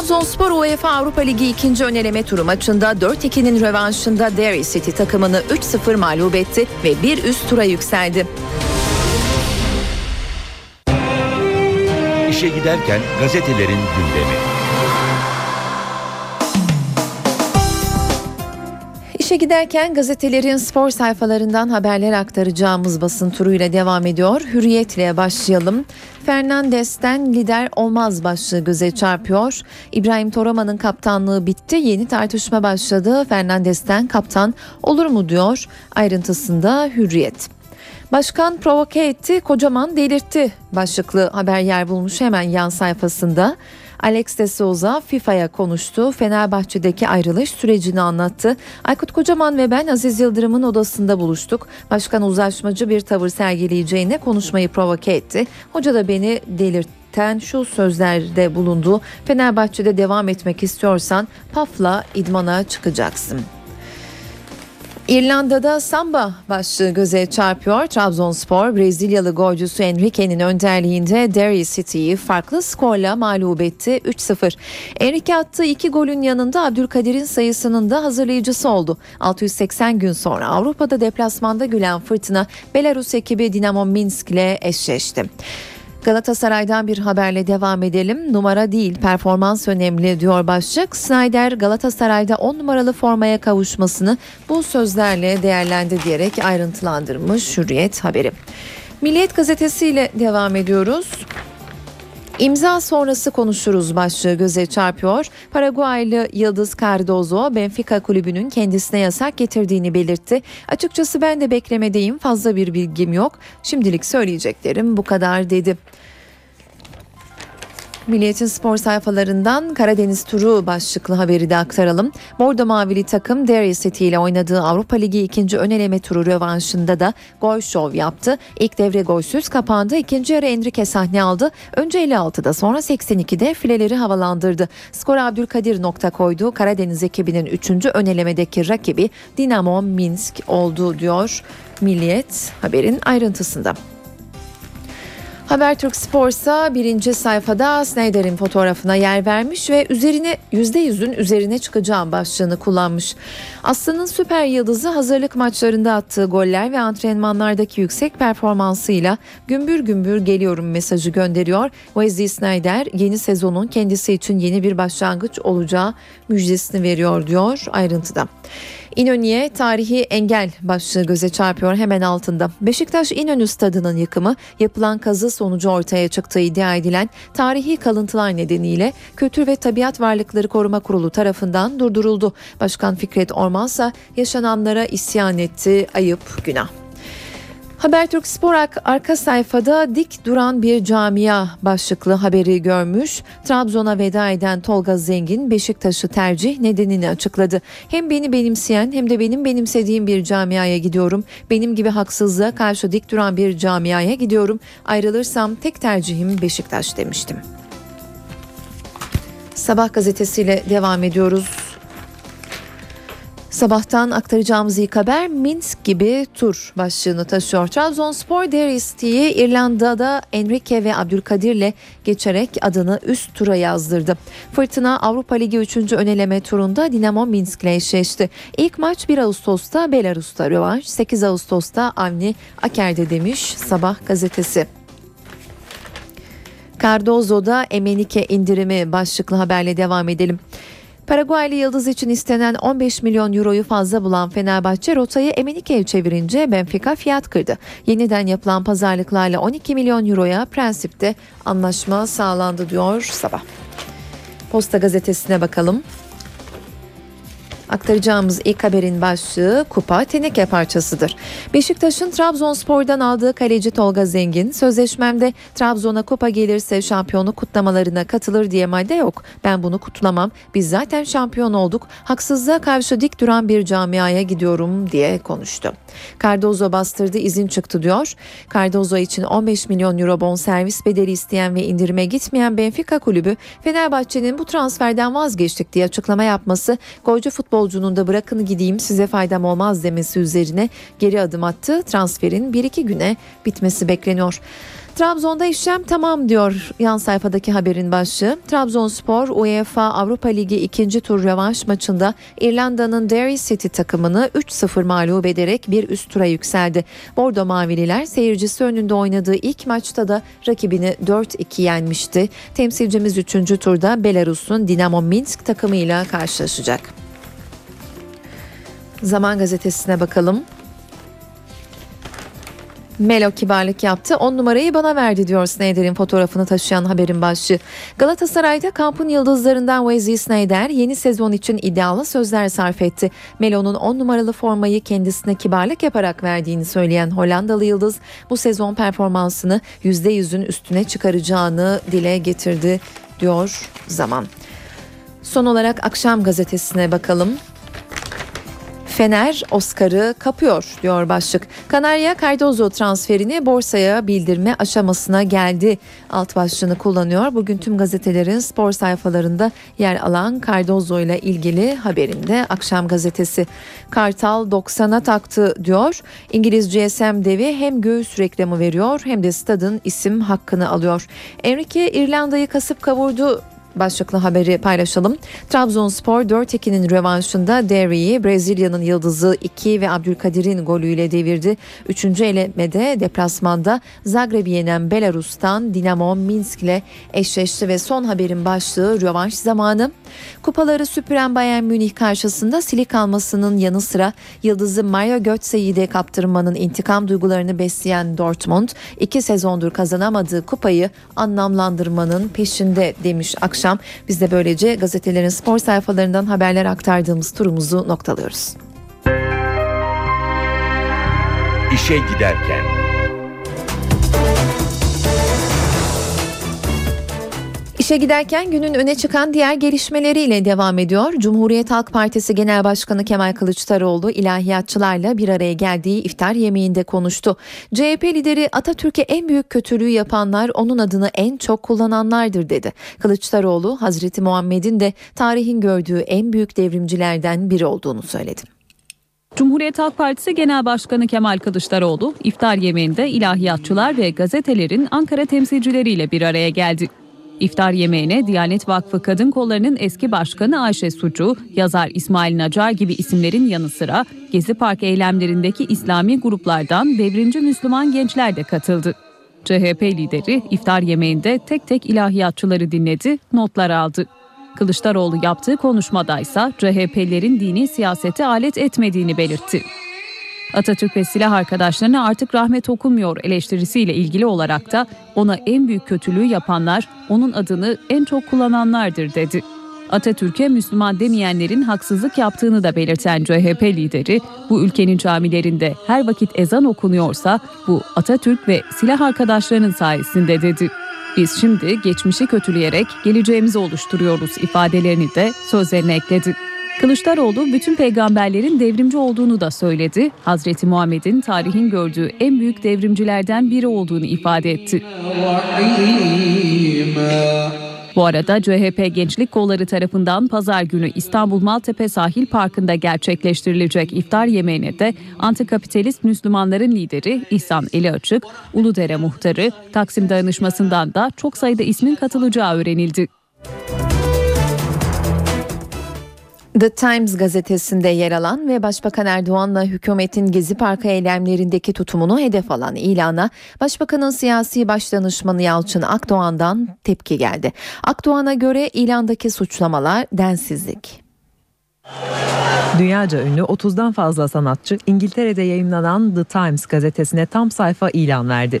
B: Trabzonspor UEFA Avrupa Ligi ikinci öneleme turu maçında 4-2'nin rövanşında Derry City takımını 3-0 mağlup etti ve bir üst tura yükseldi.
A: İşe giderken gazetelerin gündemi.
B: İşe giderken gazetelerin spor sayfalarından haberler aktaracağımız basın turuyla devam ediyor. Hürriyetle başlayalım. Fernandes'ten lider olmaz başlığı göze çarpıyor. İbrahim Toraman'ın kaptanlığı bitti. Yeni tartışma başladı. Fernandes'ten kaptan olur mu diyor. Ayrıntısında Hürriyet. Başkan provoke etti, kocaman delirtti başlıklı haber yer bulmuş hemen yan sayfasında. Alex de Souza FIFA'ya konuştu. Fenerbahçe'deki ayrılış sürecini anlattı. Aykut Kocaman ve ben Aziz Yıldırım'ın odasında buluştuk. Başkan uzlaşmacı bir tavır sergileyeceğine konuşmayı provoke etti. Hoca da beni delirten şu sözlerde bulundu. Fenerbahçe'de devam etmek istiyorsan PAF'la idmana çıkacaksın. İrlanda'da samba başlığı göze çarpıyor. Trabzonspor Brezilyalı golcüsü Enrique'nin önderliğinde Derry City'yi farklı skorla mağlup etti 3-0. Enrique attığı iki golün yanında Abdülkadir'in sayısının da hazırlayıcısı oldu. 680 gün sonra Avrupa'da deplasmanda gülen fırtına Belarus ekibi Dinamo Minsk ile eşleşti. Galatasaray'dan bir haberle devam edelim. Numara değil performans önemli diyor başlık. Snyder Galatasaray'da 10 numaralı formaya kavuşmasını bu sözlerle değerlendi diyerek ayrıntılandırmış Hürriyet haberi. Milliyet gazetesiyle devam ediyoruz. İmza sonrası konuşuruz başlığı göze çarpıyor. Paraguaylı Yıldız Cardozo Benfica kulübünün kendisine yasak getirdiğini belirtti. Açıkçası ben de beklemedeyim fazla bir bilgim yok. Şimdilik söyleyeceklerim bu kadar dedi. Milliyet'in spor sayfalarından Karadeniz turu başlıklı haberi de aktaralım. Bordo Mavili takım Derry City ile oynadığı Avrupa Ligi ikinci ön eleme turu rövanşında da gol şov yaptı. İlk devre golsüz kapandı. İkinci yarı Enrique sahne aldı. Önce 56'da sonra 82'de fileleri havalandırdı. Skor Abdülkadir nokta koydu. Karadeniz ekibinin 3. ön elemedeki rakibi Dinamo Minsk oldu diyor Milliyet haberin ayrıntısında. Habertürk Spor'sa birinci sayfada Snyder'in fotoğrafına yer vermiş ve üzerine %100'ün üzerine çıkacağım başlığını kullanmış. Aslı'nın süper yıldızı hazırlık maçlarında attığı goller ve antrenmanlardaki yüksek performansıyla gümbür gümbür geliyorum mesajı gönderiyor. Wesley Snyder yeni sezonun kendisi için yeni bir başlangıç olacağı müjdesini veriyor diyor ayrıntıda. İnönü'ye tarihi engel başlığı göze çarpıyor hemen altında. Beşiktaş İnönü stadının yıkımı yapılan kazı sonucu ortaya çıktığı iddia edilen tarihi kalıntılar nedeniyle Kültür ve Tabiat Varlıkları Koruma Kurulu tarafından durduruldu. Başkan Fikret Ormansa yaşananlara isyan etti. Ayıp, günah. Habertürk Spor arka sayfada dik duran bir camia başlıklı haberi görmüş. Trabzon'a veda eden Tolga Zengin Beşiktaş'ı tercih nedenini açıkladı. Hem beni benimseyen hem de benim benimsediğim bir camiaya gidiyorum. Benim gibi haksızlığa karşı dik duran bir camiaya gidiyorum. Ayrılırsam tek tercihim Beşiktaş demiştim. Sabah gazetesiyle devam ediyoruz. Sabahtan aktaracağımız ilk haber Minsk gibi tur başlığını taşıyor. Trabzonspor Deristi'yi İrlanda'da Enrique ve Abdülkadir'le geçerek adını üst tura yazdırdı. Fırtına Avrupa Ligi 3. öneleme turunda Dinamo Minsk ile eşleşti. İlk maç 1 Ağustos'ta Belarus'ta rövanş, 8 Ağustos'ta Avni Aker'de demiş Sabah gazetesi. Cardozo'da Emenike indirimi başlıklı haberle devam edelim. Paraguaylı Yıldız için istenen 15 milyon euroyu fazla bulan Fenerbahçe rotayı Emenike'ye çevirince Benfica fiyat kırdı. Yeniden yapılan pazarlıklarla 12 milyon euroya prensipte anlaşma sağlandı diyor sabah. Posta gazetesine bakalım. Aktaracağımız ilk haberin başlığı kupa teneke parçasıdır. Beşiktaş'ın Trabzonspor'dan aldığı kaleci Tolga Zengin, sözleşmemde Trabzon'a kupa gelirse şampiyonluk kutlamalarına katılır diye madde yok. Ben bunu kutlamam. Biz zaten şampiyon olduk. Haksızlığa karşı dik duran bir camiaya gidiyorum diye konuştu. Cardozo bastırdı izin çıktı diyor. Cardozo için 15 milyon euro bon servis bedeli isteyen ve indirime gitmeyen Benfica kulübü Fenerbahçe'nin bu transferden vazgeçtik diye açıklama yapması golcü futbolcunun da bırakın gideyim size faydam olmaz demesi üzerine geri adım attı. Transferin 1-2 güne bitmesi bekleniyor. Trabzon'da işlem tamam diyor yan sayfadaki haberin başlığı. Trabzonspor UEFA Avrupa Ligi ikinci tur rövanş maçında İrlanda'nın Derry City takımını 3-0 mağlup ederek bir üst tura yükseldi. Bordo Mavililer seyircisi önünde oynadığı ilk maçta da rakibini 4-2 yenmişti. Temsilcimiz 3. turda Belarus'un Dinamo Minsk takımıyla karşılaşacak. Zaman gazetesine bakalım. Melo kibarlık yaptı. 10 numarayı bana verdi diyor Snyder'in fotoğrafını taşıyan haberin başlığı. Galatasaray'da kampın yıldızlarından Wesley Snyder yeni sezon için iddialı sözler sarf etti. Melo'nun 10 numaralı formayı kendisine kibarlık yaparak verdiğini söyleyen Hollandalı yıldız bu sezon performansını %100'ün üstüne çıkaracağını dile getirdi diyor zaman. Son olarak akşam gazetesine bakalım. Fener Oscar'ı kapıyor diyor başlık. Kanarya Cardozo transferini borsaya bildirme aşamasına geldi. Alt başlığını kullanıyor. Bugün tüm gazetelerin spor sayfalarında yer alan Cardozo ile ilgili haberinde akşam gazetesi. Kartal 90'a taktı diyor. İngiliz GSM devi hem göğüs reklamı veriyor hem de stadın isim hakkını alıyor. Enrique İrlanda'yı kasıp kavurdu başlıklı haberi paylaşalım. Trabzonspor 4-2'nin rövanşında Derry'i Brezilya'nın yıldızı 2 ve Abdülkadir'in golüyle devirdi. Üçüncü elemede deplasmanda Zagreb'i yenen Belarus'tan Dinamo Minsk ile eşleşti ve son haberin başlığı rövanş zamanı. Kupaları süpüren Bayern Münih karşısında silik almasının yanı sıra yıldızı Mario Götze'yi de kaptırmanın intikam duygularını besleyen Dortmund iki sezondur kazanamadığı kupayı anlamlandırmanın peşinde demiş akşam. Biz de böylece gazetelerin spor sayfalarından haberler aktardığımız turumuzu noktalıyoruz.
A: İşe giderken.
B: İşe giderken günün öne çıkan diğer gelişmeleriyle devam ediyor. Cumhuriyet Halk Partisi Genel Başkanı Kemal Kılıçdaroğlu ilahiyatçılarla bir araya geldiği iftar yemeğinde konuştu. CHP lideri Atatürk'e en büyük kötülüğü yapanlar onun adını en çok kullananlardır dedi. Kılıçdaroğlu Hazreti Muhammed'in de tarihin gördüğü en büyük devrimcilerden biri olduğunu söyledi.
G: Cumhuriyet Halk Partisi Genel Başkanı Kemal Kılıçdaroğlu iftar yemeğinde ilahiyatçılar ve gazetelerin Ankara temsilcileriyle bir araya geldi. İftar yemeğine Diyanet Vakfı Kadın Kolları'nın eski başkanı Ayşe Sucu, yazar İsmail Nacar gibi isimlerin yanı sıra Gezi Park eylemlerindeki İslami gruplardan devrimci Müslüman gençler de katıldı. CHP lideri iftar yemeğinde tek tek ilahiyatçıları dinledi, notlar aldı. Kılıçdaroğlu yaptığı konuşmadaysa CHP'lerin dini siyasete alet etmediğini belirtti. Atatürk ve silah arkadaşlarına artık rahmet okunmuyor eleştirisiyle ilgili olarak da ona en büyük kötülüğü yapanlar onun adını en çok kullananlardır dedi. Atatürk'e Müslüman demeyenlerin haksızlık yaptığını da belirten CHP lideri bu ülkenin camilerinde her vakit ezan okunuyorsa bu Atatürk ve silah arkadaşlarının sayesinde dedi. Biz şimdi geçmişi kötüleyerek geleceğimizi oluşturuyoruz ifadelerini de sözlerine ekledi. Kılıçdaroğlu bütün peygamberlerin devrimci olduğunu da söyledi. Hazreti Muhammed'in tarihin gördüğü en büyük devrimcilerden biri olduğunu ifade etti. Bu arada CHP Gençlik Kolları tarafından pazar günü İstanbul Maltepe Sahil Parkı'nda gerçekleştirilecek iftar yemeğine de antikapitalist Müslümanların lideri İhsan Eli Açık, Uludere Muhtarı, Taksim Dayanışması'ndan da çok sayıda ismin katılacağı öğrenildi.
B: The Times gazetesinde yer alan ve Başbakan Erdoğan'la hükümetin Gezi Parkı eylemlerindeki tutumunu hedef alan ilana Başbakanın siyasi başdanışmanı Yalçın Akdoğan'dan tepki geldi. Akdoğan'a göre ilandaki suçlamalar densizlik.
H: Dünyaca ünlü 30'dan fazla sanatçı İngiltere'de yayınlanan The Times gazetesine tam sayfa ilan verdi.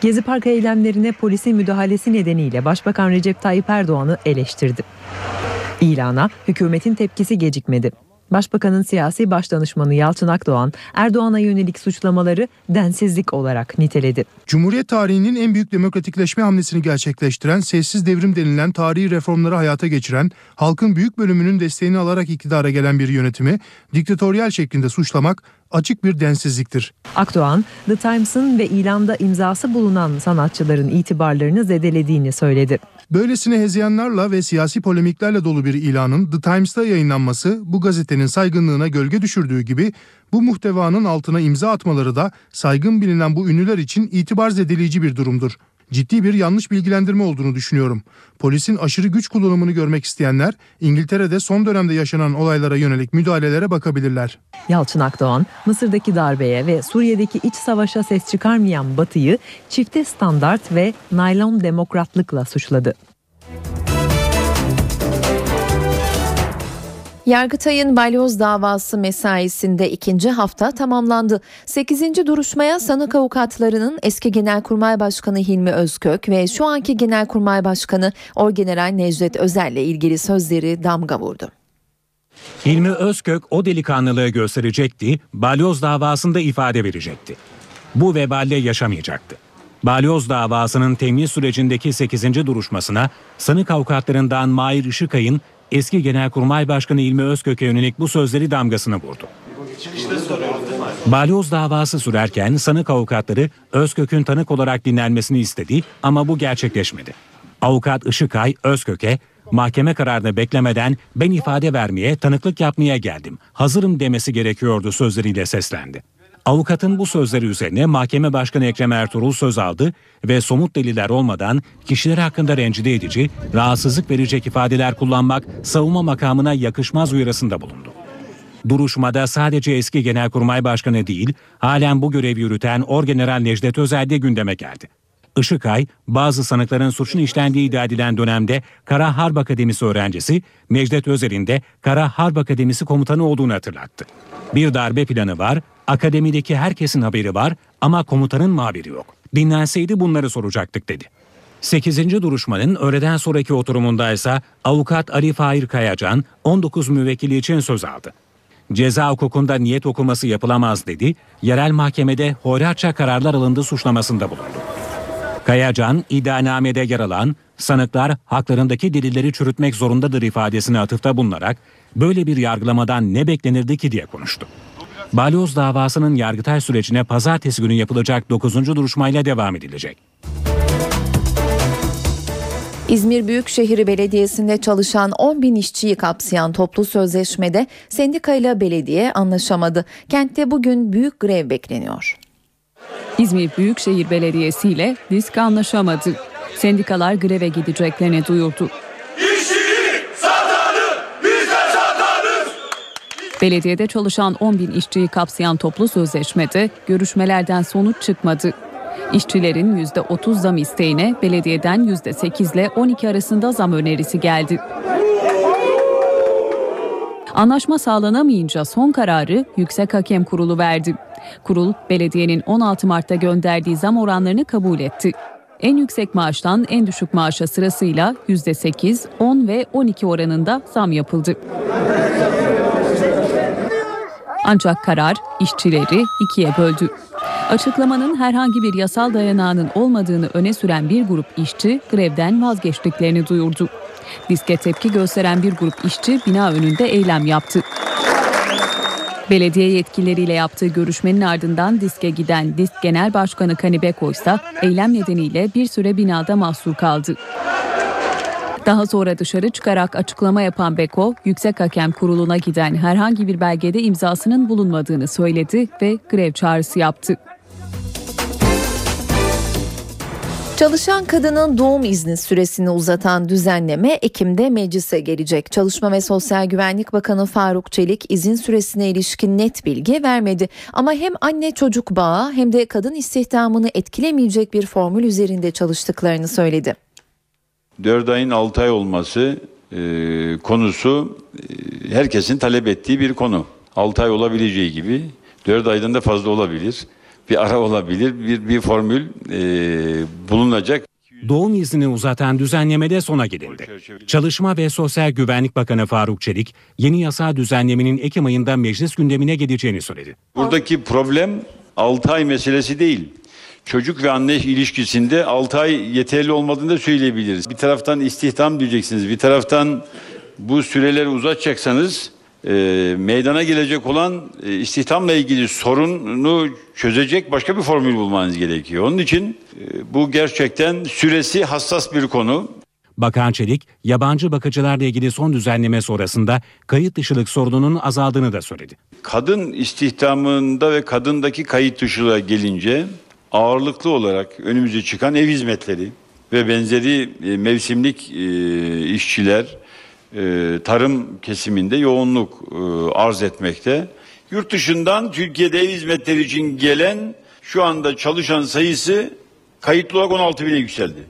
H: Gezi Parkı eylemlerine polisin müdahalesi nedeniyle Başbakan Recep Tayyip Erdoğan'ı eleştirdi. İlana hükümetin tepkisi gecikmedi. Başbakanın siyasi başdanışmanı Yalçın Akdoğan, Erdoğan'a yönelik suçlamaları densizlik olarak niteledi.
I: Cumhuriyet tarihinin en büyük demokratikleşme hamlesini gerçekleştiren, sessiz devrim denilen tarihi reformları hayata geçiren, halkın büyük bölümünün desteğini alarak iktidara gelen bir yönetimi diktatöryel şeklinde suçlamak açık bir densizliktir.
H: Akdoğan, The Times'ın ve ilanda imzası bulunan sanatçıların itibarlarını zedelediğini söyledi.
I: Böylesine hezeyanlarla ve siyasi polemiklerle dolu bir ilanın The Times'ta yayınlanması bu gazetenin saygınlığına gölge düşürdüğü gibi bu muhtevanın altına imza atmaları da saygın bilinen bu ünlüler için itibar zedeleyici bir durumdur. Ciddi bir yanlış bilgilendirme olduğunu düşünüyorum. Polisin aşırı güç kullanımını görmek isteyenler İngiltere'de son dönemde yaşanan olaylara yönelik müdahalelere bakabilirler.
H: Yalçın Akdoğan, Mısır'daki darbeye ve Suriye'deki iç savaşa ses çıkarmayan Batı'yı çifte standart ve naylon demokratlıkla suçladı.
B: Yargıtay'ın balyoz davası mesaisinde ikinci hafta tamamlandı. Sekizinci duruşmaya sanık avukatlarının eski Genelkurmay Başkanı Hilmi Özkök ve şu anki Genelkurmay Başkanı Orgeneral Necdet Özel ile ilgili sözleri damga vurdu.
J: Hilmi Özkök o delikanlılığı gösterecekti, balyoz davasında ifade verecekti. Bu veballe yaşamayacaktı. Balyoz davasının temin sürecindeki 8. duruşmasına sanık avukatlarından Mahir Işıkay'ın eski Genelkurmay Başkanı İlmi Özkök'e yönelik bu sözleri damgasını vurdu. Balyoz davası sürerken sanık avukatları Özkök'ün tanık olarak dinlenmesini istedi ama bu gerçekleşmedi. Avukat Işıkay Özkök'e mahkeme kararını beklemeden ben ifade vermeye, tanıklık yapmaya geldim. Hazırım demesi gerekiyordu sözleriyle seslendi. Avukatın bu sözleri üzerine mahkeme başkanı Ekrem Ertuğrul söz aldı ve somut deliller olmadan kişiler hakkında rencide edici, rahatsızlık verecek ifadeler kullanmak savunma makamına yakışmaz uyarısında bulundu. Duruşmada sadece eski Genelkurmay Başkanı değil, halen bu görevi yürüten Orgeneral Necdet Özel de gündeme geldi. Işıkay, bazı sanıkların suçun işlendiği iddia edilen dönemde Kara Harp Akademisi öğrencisi, Necdet Özel'in de Kara Harp Akademisi komutanı olduğunu hatırlattı. Bir darbe planı var, akademideki herkesin haberi var ama komutanın mı haberi yok. Dinlenseydi bunları soracaktık dedi. 8. duruşmanın öğleden sonraki oturumunda ise avukat Ali Fahir Kayacan 19 müvekkili için söz aldı. Ceza hukukunda niyet okuması yapılamaz dedi, yerel mahkemede hoyratça kararlar alındı suçlamasında bulundu. Kayacan, iddianamede yer alan sanıklar haklarındaki delilleri çürütmek zorundadır ifadesine atıfta bulunarak böyle bir yargılamadan ne beklenirdi ki diye konuştu. Balyoz davasının yargıtay sürecine pazartesi günü yapılacak 9. duruşmayla devam edilecek.
B: İzmir Büyükşehir Belediyesi'nde çalışan 10 bin işçiyi kapsayan toplu sözleşmede sendika ile belediye anlaşamadı. Kentte bugün büyük grev bekleniyor.
G: İzmir Büyükşehir Belediyesi ile disk anlaşamadı. Sendikalar greve gideceklerini duyurdu. Belediyede çalışan 10 bin işçiyi kapsayan toplu sözleşmede görüşmelerden sonuç çıkmadı. İşçilerin %30 zam isteğine belediyeden %8 ile 12 arasında zam önerisi geldi. Anlaşma sağlanamayınca son kararı Yüksek Hakem Kurulu verdi. Kurul, belediyenin 16 Mart'ta gönderdiği zam oranlarını kabul etti. En yüksek maaştan en düşük maaşa sırasıyla %8, 10 ve 12 oranında zam yapıldı. Ancak karar işçileri ikiye böldü. Açıklamanın herhangi bir yasal dayanağının olmadığını öne süren bir grup işçi grevden vazgeçtiklerini duyurdu. Diske tepki gösteren bir grup işçi bina önünde eylem yaptı. Belediye yetkilileriyle yaptığı görüşmenin ardından diske giden disk genel başkanı Kanibeko ise eylem nedeniyle bir süre binada mahsur kaldı. Daha sonra dışarı çıkarak açıklama yapan Beko, Yüksek Hakem Kurulu'na giden herhangi bir belgede imzasının bulunmadığını söyledi ve grev çağrısı yaptı.
B: Çalışan kadının doğum izni süresini uzatan düzenleme Ekim'de meclise gelecek. Çalışma ve Sosyal Güvenlik Bakanı Faruk Çelik izin süresine ilişkin net bilgi vermedi. Ama hem anne çocuk bağı hem de kadın istihdamını etkilemeyecek bir formül üzerinde çalıştıklarını söyledi.
K: 4 ayın 6 ay olması e, konusu e, herkesin talep ettiği bir konu. 6 ay olabileceği gibi 4 aydan da fazla olabilir. Bir ara olabilir, bir, bir formül e, bulunacak.
J: Doğum iznini uzatan düzenlemede sona gelindi. Çalışma ve Sosyal Güvenlik Bakanı Faruk Çelik, yeni yasa düzenlemenin Ekim ayında meclis gündemine geleceğini söyledi.
K: Buradaki problem 6 ay meselesi değil. Çocuk ve anne ilişkisinde 6 ay yeterli olmadığını da söyleyebiliriz. Bir taraftan istihdam diyeceksiniz, bir taraftan bu süreleri uzatacaksanız e, meydana gelecek olan e, istihdamla ilgili sorunu çözecek başka bir formül bulmanız gerekiyor. Onun için e, bu gerçekten süresi hassas bir konu.
J: Bakan Çelik, yabancı bakıcılarla ilgili son düzenleme sonrasında kayıt dışılık sorununun azaldığını da söyledi.
K: Kadın istihdamında ve kadındaki kayıt dışılığa gelince ağırlıklı olarak önümüze çıkan ev hizmetleri ve benzeri e, mevsimlik e, işçiler e, tarım kesiminde yoğunluk arz etmekte. Yurt dışından Türkiye'de ev hizmetleri için gelen şu anda çalışan sayısı kayıtlı olarak 16 bine yükseldi.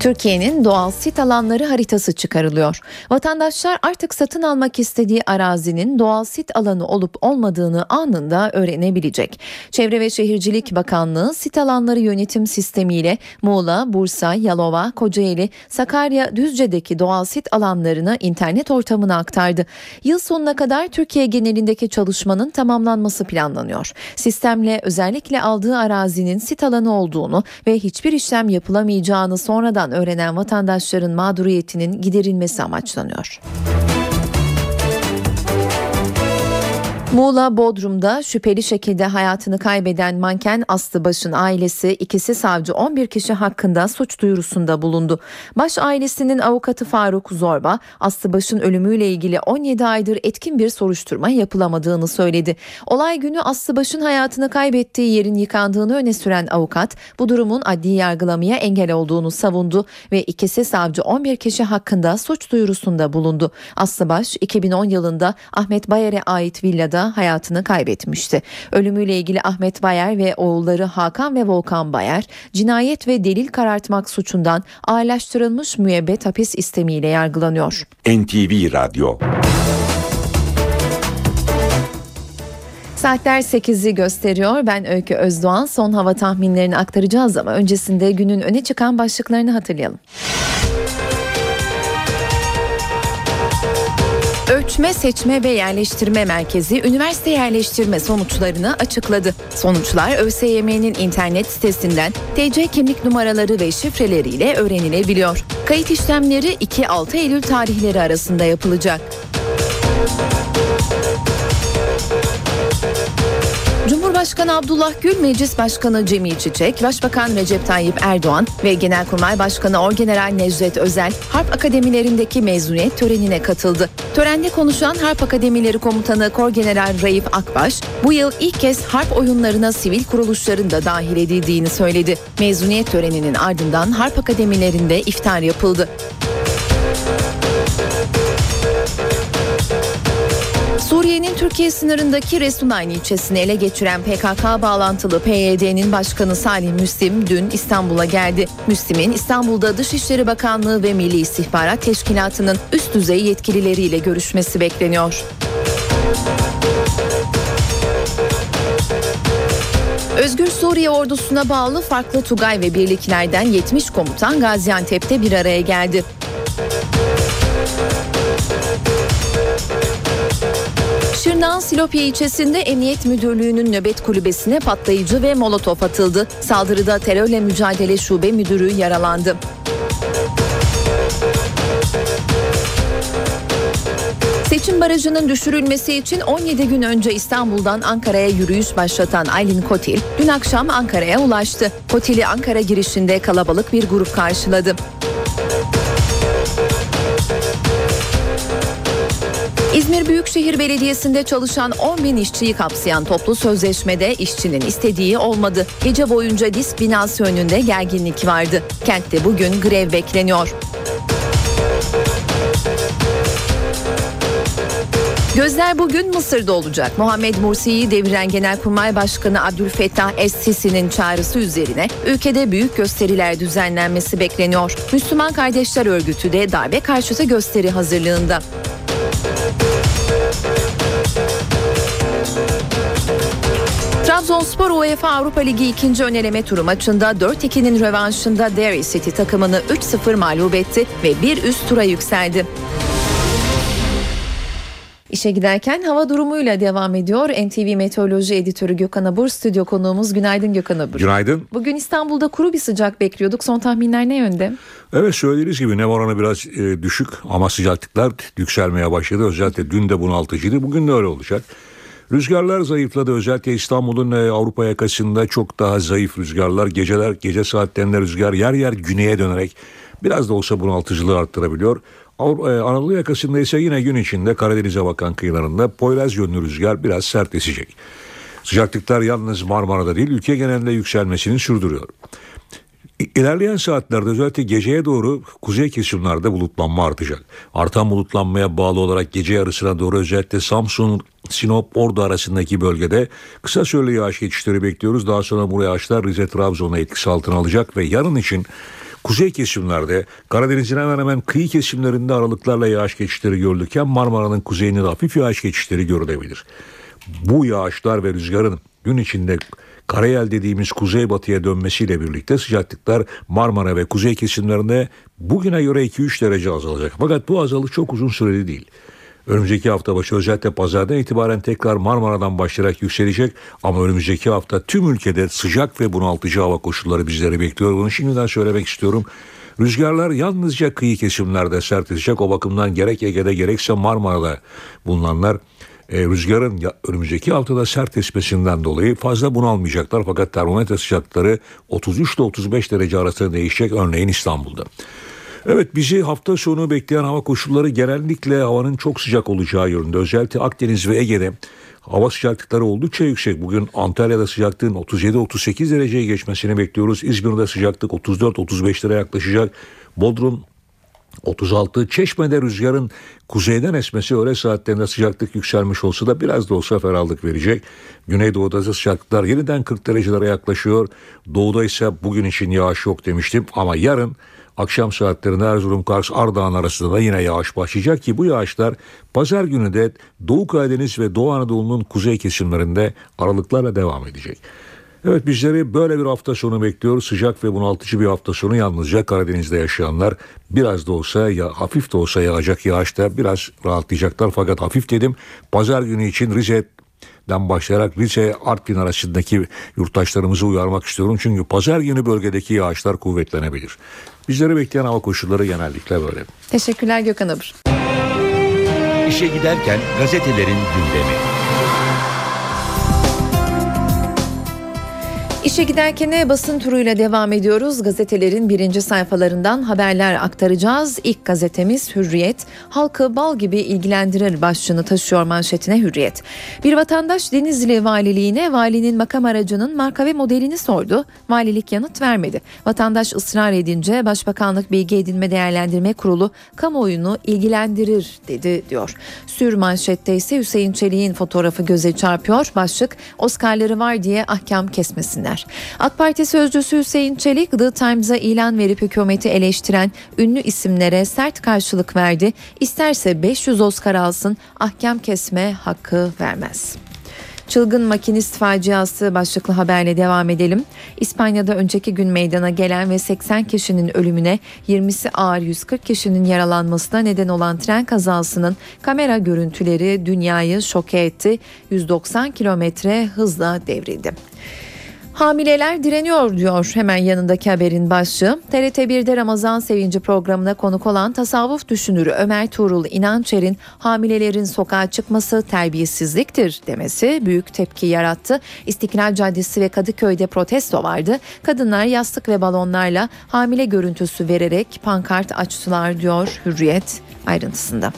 B: Türkiye'nin doğal sit alanları haritası çıkarılıyor. Vatandaşlar artık satın almak istediği arazinin doğal sit alanı olup olmadığını anında öğrenebilecek. Çevre ve Şehircilik Bakanlığı sit alanları yönetim sistemiyle Muğla, Bursa, Yalova, Kocaeli, Sakarya, Düzce'deki doğal sit alanlarını internet ortamına aktardı. Yıl sonuna kadar Türkiye genelindeki çalışmanın tamamlanması planlanıyor. Sistemle özellikle aldığı arazinin sit alanı olduğunu ve hiçbir işlem yapılamayacağını sonradan öğrenen vatandaşların mağduriyetinin giderilmesi amaçlanıyor. Muğla Bodrum'da şüpheli şekilde hayatını kaybeden manken Aslı Baş'ın ailesi ikisi savcı 11 kişi hakkında suç duyurusunda bulundu. Baş ailesinin avukatı Faruk Zorba Aslı Baş'ın ölümüyle ilgili 17 aydır etkin bir soruşturma yapılamadığını söyledi. Olay günü Aslı Baş'ın hayatını kaybettiği yerin yıkandığını öne süren avukat bu durumun adli yargılamaya engel olduğunu savundu ve ikisi savcı 11 kişi hakkında suç duyurusunda bulundu. Aslı Baş 2010 yılında Ahmet Bayer'e ait villada hayatını kaybetmişti. Ölümüyle ilgili Ahmet Bayer ve oğulları Hakan ve Volkan Bayer cinayet ve delil karartmak suçundan ağırlaştırılmış müebbet hapis istemiyle yargılanıyor.
A: NTV Radyo
B: Saatler 8'i gösteriyor. Ben Öykü Özdoğan. Son hava tahminlerini aktaracağız ama öncesinde günün öne çıkan başlıklarını hatırlayalım. Ölçme, Seçme ve Yerleştirme Merkezi üniversite yerleştirme sonuçlarını açıkladı. Sonuçlar ÖSYM'nin internet sitesinden TC kimlik numaraları ve şifreleriyle öğrenilebiliyor. Kayıt işlemleri 2-6 Eylül tarihleri arasında yapılacak. Cumhurbaşkanı Abdullah Gül, Meclis Başkanı Cemil Çiçek, Başbakan Recep Tayyip Erdoğan ve Genelkurmay Başkanı Orgeneral Necdet Özel Harp Akademilerindeki mezuniyet törenine katıldı. Törende konuşan Harp Akademileri Komutanı Korgeneral Raif Akbaş, bu yıl ilk kez harp oyunlarına sivil kuruluşların da dahil edildiğini söyledi. Mezuniyet töreninin ardından Harp Akademilerinde iftar yapıldı. Suriye'nin Türkiye sınırındaki Resulayni ilçesini ele geçiren PKK bağlantılı PYD'nin başkanı Salih Müslim dün İstanbul'a geldi. Müslim'in İstanbul'da Dışişleri Bakanlığı ve Milli İstihbarat Teşkilatı'nın üst düzey yetkilileriyle görüşmesi bekleniyor. Özgür Suriye ordusuna bağlı farklı Tugay ve birliklerden 70 komutan Gaziantep'te bir araya geldi. Şırnak'ın Silopya ilçesinde Emniyet Müdürlüğü'nün nöbet kulübesine patlayıcı ve molotof atıldı. Saldırıda terörle mücadele şube müdürü yaralandı. Seçim barajının düşürülmesi için 17 gün önce İstanbul'dan Ankara'ya yürüyüş başlatan Aylin Kotil dün akşam Ankara'ya ulaştı. Kotil'i Ankara girişinde kalabalık bir grup karşıladı. İzmir Büyükşehir Belediyesi'nde çalışan 10 bin işçiyi kapsayan toplu sözleşmede işçinin istediği olmadı. Gece boyunca disk binası önünde gerginlik vardı. Kentte bugün grev bekleniyor. Gözler bugün Mısır'da olacak. Muhammed Mursi'yi deviren Genelkurmay Başkanı Abdülfettah Es-Sisi'nin çağrısı üzerine ülkede büyük gösteriler düzenlenmesi bekleniyor. Müslüman Kardeşler Örgütü de darbe karşıtı gösteri hazırlığında. Trabzonspor UEFA Avrupa Ligi ikinci öneleme turu maçında 4-2'nin rövanşında Derry City takımını 3-0 mağlup etti ve bir üst tura yükseldi. İşe giderken hava durumuyla devam ediyor. NTV Meteoroloji Editörü Gökhan Abur stüdyo konuğumuz. Günaydın Gökhan Abur.
L: Günaydın.
B: Bugün İstanbul'da kuru bir sıcak bekliyorduk. Son tahminler ne yönde?
L: Evet söylediğiniz gibi nem oranı biraz e, düşük ama sıcaklıklar yükselmeye başladı. Özellikle dün de bunaltıcıydı. Bugün de öyle olacak. Rüzgarlar zayıfladı. Özellikle İstanbul'un e, Avrupa yakasında çok daha zayıf rüzgarlar. Geceler gece saatlerinde rüzgar yer yer güneye dönerek biraz da olsa bunaltıcılığı arttırabiliyor. E, Anadolu yakasında ise yine gün içinde Karadeniz'e bakan kıyılarında Poyraz yönlü rüzgar biraz sertleşecek. Sıcaklıklar yalnız Marmara'da değil ülke genelinde yükselmesini sürdürüyor. İlerleyen saatlerde özellikle geceye doğru kuzey kesimlerde bulutlanma artacak. Artan bulutlanmaya bağlı olarak gece yarısına doğru özellikle Samsun, Sinop, Ordu arasındaki bölgede kısa süreli yağış geçişleri bekliyoruz. Daha sonra bu yağışlar Rize, Trabzon'a etkisi altına alacak ve yarın için kuzey kesimlerde Karadeniz'in hemen hemen kıyı kesimlerinde aralıklarla yağış geçişleri görülürken Marmara'nın kuzeyinde de hafif yağış geçişleri görülebilir. Bu yağışlar ve rüzgarın gün içinde karayel dediğimiz kuzeybatıya dönmesiyle birlikte sıcaklıklar Marmara ve kuzey kesimlerinde bugüne göre 2-3 derece azalacak. Fakat bu azalış çok uzun süreli değil. Önümüzdeki hafta başı özellikle pazardan itibaren tekrar Marmara'dan başlayarak yükselecek ama önümüzdeki hafta tüm ülkede sıcak ve bunaltıcı hava koşulları bizleri bekliyor. Bunu şimdiden söylemek istiyorum. Rüzgarlar yalnızca kıyı kesimlerde sertleşecek. O bakımdan gerek Ege'de gerekse Marmara'da bulunanlar e, rüzgarın ya, önümüzdeki haftada sert esmesinden dolayı fazla bunalmayacaklar. Fakat termometre sıcaklıkları 33 ile 35 derece arasında değişecek örneğin İstanbul'da. Evet bizi hafta sonu bekleyen hava koşulları genellikle havanın çok sıcak olacağı yönünde. Özellikle Akdeniz ve Ege'de hava sıcaklıkları oldukça yüksek. Bugün Antalya'da sıcaklığın 37-38 dereceye geçmesini bekliyoruz. İzmir'de sıcaklık 34-35 lira yaklaşacak. Bodrum 36 Çeşme'de rüzgarın kuzeyden esmesi öğle saatlerinde sıcaklık yükselmiş olsa da biraz da olsa ferahlık verecek. Güneydoğu'da sıcaklıklar yeniden 40 derecelere yaklaşıyor. Doğuda ise bugün için yağış yok demiştim ama yarın akşam saatlerinde Erzurum, Kars, Ardahan arasında da yine yağış başlayacak ki bu yağışlar pazar günü de Doğu Karadeniz ve Doğu Anadolu'nun kuzey kesimlerinde aralıklarla devam edecek. Evet bizleri böyle bir hafta sonu bekliyor. Sıcak ve bunaltıcı bir hafta sonu yalnızca Karadeniz'de yaşayanlar biraz da olsa ya hafif de olsa yağacak yağışta biraz rahatlayacaklar. Fakat hafif dedim pazar günü için Rize den başlayarak Rize Artvin arasındaki yurttaşlarımızı uyarmak istiyorum. Çünkü pazar günü bölgedeki yağışlar kuvvetlenebilir. Bizleri bekleyen hava koşulları genellikle böyle.
B: Teşekkürler Gökhan Abur.
A: İşe giderken gazetelerin gündemi.
B: İşe giderken basın turuyla devam ediyoruz. Gazetelerin birinci sayfalarından haberler aktaracağız. İlk gazetemiz Hürriyet. Halkı bal gibi ilgilendirir başlığını taşıyor manşetine Hürriyet. Bir vatandaş Denizli Valiliğine valinin makam aracının marka ve modelini sordu. Valilik yanıt vermedi. Vatandaş ısrar edince Başbakanlık Bilgi Edinme Değerlendirme Kurulu kamuoyunu ilgilendirir dedi diyor. Sür manşette ise Hüseyin Çelik'in fotoğrafı göze çarpıyor. Başlık Oscar'ları var diye ahkam kesmesinler. AK Parti sözcüsü Hüseyin Çelik The Times'a ilan verip hükümeti eleştiren ünlü isimlere sert karşılık verdi. İsterse 500 Oscar alsın ahkam kesme hakkı vermez. Çılgın makinist faciası başlıklı haberle devam edelim. İspanya'da önceki gün meydana gelen ve 80 kişinin ölümüne 20'si ağır 140 kişinin yaralanmasına neden olan tren kazasının kamera görüntüleri dünyayı şoke etti. 190 kilometre hızla devrildi. Hamileler direniyor diyor hemen yanındaki haberin başlığı. TRT1'de Ramazan Sevinci programına konuk olan tasavvuf düşünürü Ömer Tuğrul İnançer'in hamilelerin sokağa çıkması terbiyesizliktir demesi büyük tepki yarattı. İstiklal Caddesi ve Kadıköy'de protesto vardı. Kadınlar yastık ve balonlarla hamile görüntüsü vererek pankart açtılar diyor Hürriyet ayrıntısında.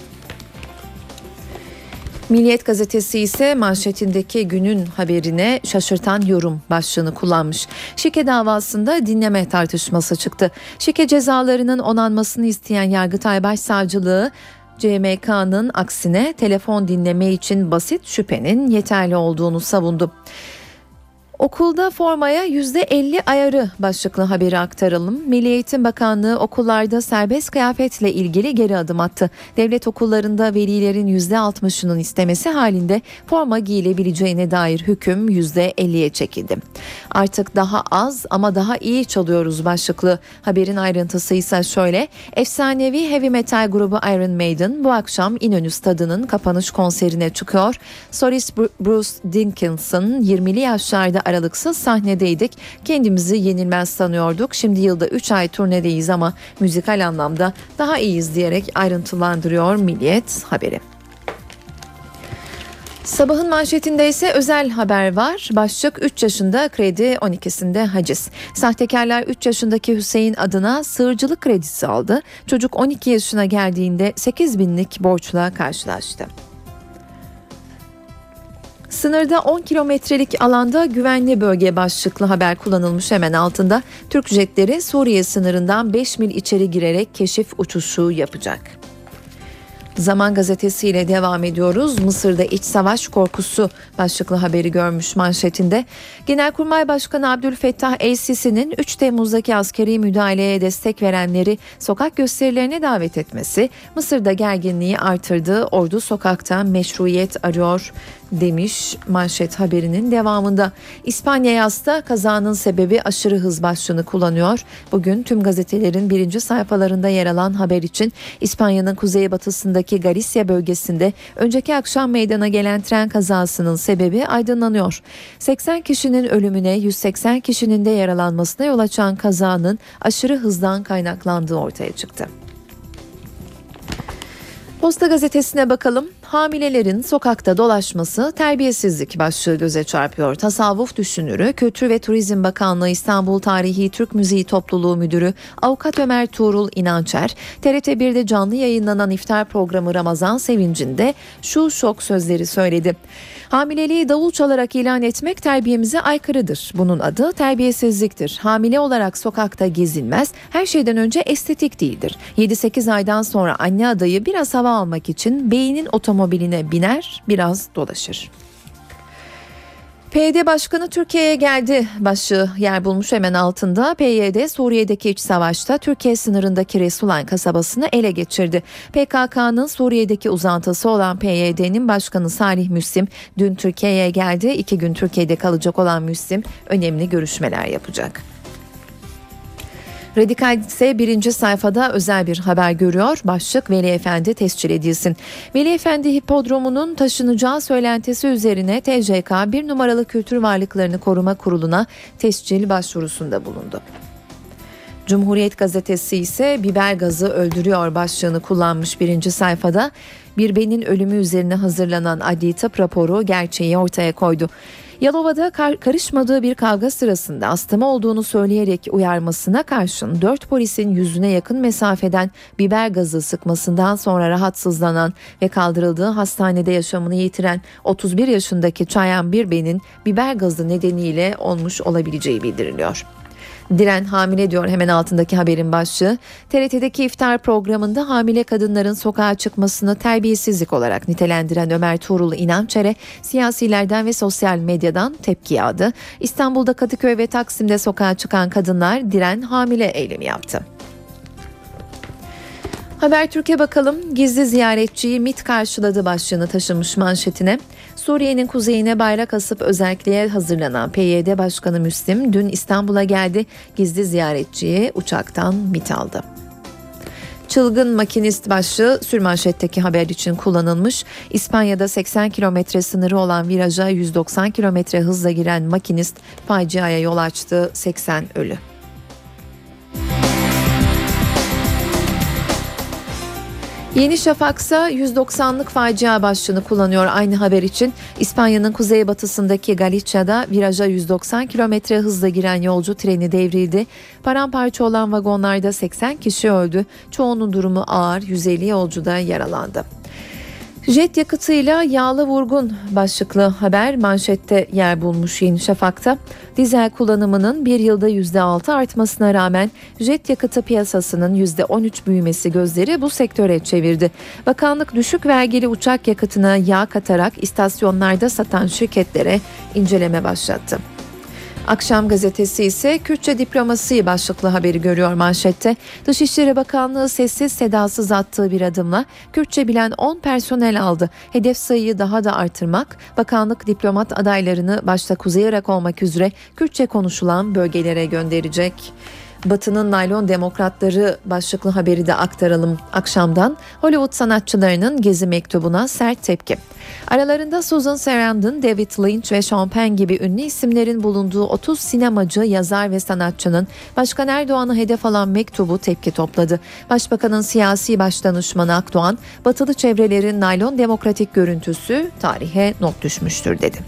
B: Milliyet gazetesi ise manşetindeki günün haberine şaşırtan yorum başlığını kullanmış. Şike davasında dinleme tartışması çıktı. Şike cezalarının onanmasını isteyen Yargıtay Başsavcılığı CMK'nın aksine telefon dinleme için basit şüphenin yeterli olduğunu savundu. Okulda formaya %50 ayarı başlıklı haberi aktaralım. Milli Eğitim Bakanlığı okullarda serbest kıyafetle ilgili geri adım attı. Devlet okullarında velilerin %60'ının istemesi halinde forma giyilebileceğine dair hüküm %50'ye çekildi. Artık daha az ama daha iyi çalıyoruz başlıklı haberin ayrıntısı ise şöyle. Efsanevi heavy metal grubu Iron Maiden bu akşam İnönü Stadı'nın kapanış konserine çıkıyor. Solist Bruce Dickinson 20'li yaşlarda aralıksız sahnedeydik. Kendimizi yenilmez sanıyorduk. Şimdi yılda 3 ay turnedeyiz ama müzikal anlamda daha iyiyiz diyerek ayrıntılandırıyor Milliyet haberi. Sabahın manşetinde ise özel haber var. Başlık 3 yaşında kredi 12'sinde haciz. Sahtekarlar 3 yaşındaki Hüseyin adına sığırcılık kredisi aldı. Çocuk 12 yaşına geldiğinde 8 binlik borçla karşılaştı. Sınırda 10 kilometrelik alanda güvenli bölge başlıklı haber kullanılmış hemen altında. Türk jetleri Suriye sınırından 5 mil içeri girerek keşif uçuşu yapacak. Zaman gazetesiyle devam ediyoruz. Mısır'da iç savaş korkusu başlıklı haberi görmüş manşetinde. Genelkurmay Başkanı Abdülfettah El-Sisi'nin 3 Temmuz'daki askeri müdahaleye destek verenleri sokak gösterilerine davet etmesi Mısır'da gerginliği artırdı. Ordu sokakta meşruiyet arıyor demiş manşet haberinin devamında. İspanya yasta kazanın sebebi aşırı hız başlığını kullanıyor. Bugün tüm gazetelerin birinci sayfalarında yer alan haber için İspanya'nın kuzeybatısındaki Galicia bölgesinde önceki akşam meydana gelen tren kazasının sebebi aydınlanıyor. 80 kişinin ölümüne 180 kişinin de yaralanmasına yol açan kazanın aşırı hızdan kaynaklandığı ortaya çıktı. Posta gazetesine bakalım. hamilelerin sokakta dolaşması terbiyesizlik başlığı göze çarpıyor. Tasavvuf düşünürü, Kültür ve Turizm Bakanlığı İstanbul Tarihi Türk Müziği Topluluğu Müdürü Avukat Ömer Tuğrul İnançer, TRT1'de canlı yayınlanan iftar programı Ramazan Sevinci'nde şu şok sözleri söyledi. Hamileliği davul çalarak ilan etmek terbiyemize aykırıdır. Bunun adı terbiyesizliktir. Hamile olarak sokakta gezilmez. Her şeyden önce estetik değildir. 7-8 aydan sonra anne adayı biraz hava almak için beynin otomobiline biner, biraz dolaşır. PYD Başkanı Türkiye'ye geldi başlığı yer bulmuş hemen altında. PYD Suriye'deki iç savaşta Türkiye sınırındaki Resulayn kasabasını ele geçirdi. PKK'nın Suriye'deki uzantısı olan PYD'nin başkanı Salih Müslim dün Türkiye'ye geldi. İki gün Türkiye'de kalacak olan Müslim önemli görüşmeler yapacak. Radikal ise birinci sayfada özel bir haber görüyor. Başlık Veli Efendi tescil edilsin. Veli Efendi Hipodromu'nun taşınacağı söylentisi üzerine TCK bir numaralı kültür varlıklarını koruma kuruluna tescil başvurusunda bulundu. Cumhuriyet gazetesi ise biber gazı öldürüyor başlığını kullanmış birinci sayfada. Bir benin ölümü üzerine hazırlanan adli tıp raporu gerçeği ortaya koydu. Yalova'da kar- karışmadığı bir kavga sırasında astımı olduğunu söyleyerek uyarmasına karşın 4 polisin yüzüne yakın mesafeden biber gazı sıkmasından sonra rahatsızlanan ve kaldırıldığı hastanede yaşamını yitiren 31 yaşındaki Çayan Birben'in biber gazı nedeniyle olmuş olabileceği bildiriliyor. Diren hamile diyor hemen altındaki haberin başlığı. TRT'deki iftar programında hamile kadınların sokağa çıkmasını terbiyesizlik olarak nitelendiren Ömer Tuğrul İnançer'e siyasilerden ve sosyal medyadan tepki yağdı. İstanbul'da Kadıköy ve Taksim'de sokağa çıkan kadınlar diren hamile eylemi yaptı. Habertürk'e bakalım. Gizli ziyaretçiyi MIT karşıladı başlığını taşımış manşetine. Suriye'nin kuzeyine bayrak asıp özelliğe hazırlanan PYD Başkanı Müslim dün İstanbul'a geldi. Gizli ziyaretçiyi uçaktan MIT aldı. Çılgın makinist başlığı sürmanşetteki haber için kullanılmış. İspanya'da 80 kilometre sınırı olan viraja 190 kilometre hızla giren makinist faciaya yol açtı 80 ölü. Yeni Şafak'sa 190'lık facia başlığını kullanıyor aynı haber için. İspanya'nın kuzeybatısındaki Galicia'da viraja 190 kilometre hızla giren yolcu treni devrildi. Paramparça olan vagonlarda 80 kişi öldü. Çoğunun durumu ağır, 150 yolcu da yaralandı. Jet yakıtıyla yağlı vurgun başlıklı haber manşette yer bulmuş Yeni Şafak'ta. Dizel kullanımının bir yılda %6 artmasına rağmen jet yakıtı piyasasının %13 büyümesi gözleri bu sektöre çevirdi. Bakanlık düşük vergili uçak yakıtına yağ katarak istasyonlarda satan şirketlere inceleme başlattı. Akşam gazetesi ise Kürtçe diplomasi başlıklı haberi görüyor manşette. Dışişleri Bakanlığı sessiz sedasız attığı bir adımla Kürtçe bilen 10 personel aldı. Hedef sayıyı daha da artırmak, bakanlık diplomat adaylarını başta Kuzey Irak olmak üzere Kürtçe konuşulan bölgelere gönderecek. Batı'nın naylon demokratları başlıklı haberi de aktaralım akşamdan. Hollywood sanatçılarının gezi mektubuna sert tepki. Aralarında Susan Sarandon, David Lynch ve Sean Penn gibi ünlü isimlerin bulunduğu 30 sinemacı, yazar ve sanatçının Başkan Erdoğan'ı hedef alan mektubu tepki topladı. Başbakanın siyasi başdanışmanı Akdoğan, batılı çevrelerin naylon demokratik görüntüsü tarihe not düşmüştür dedi.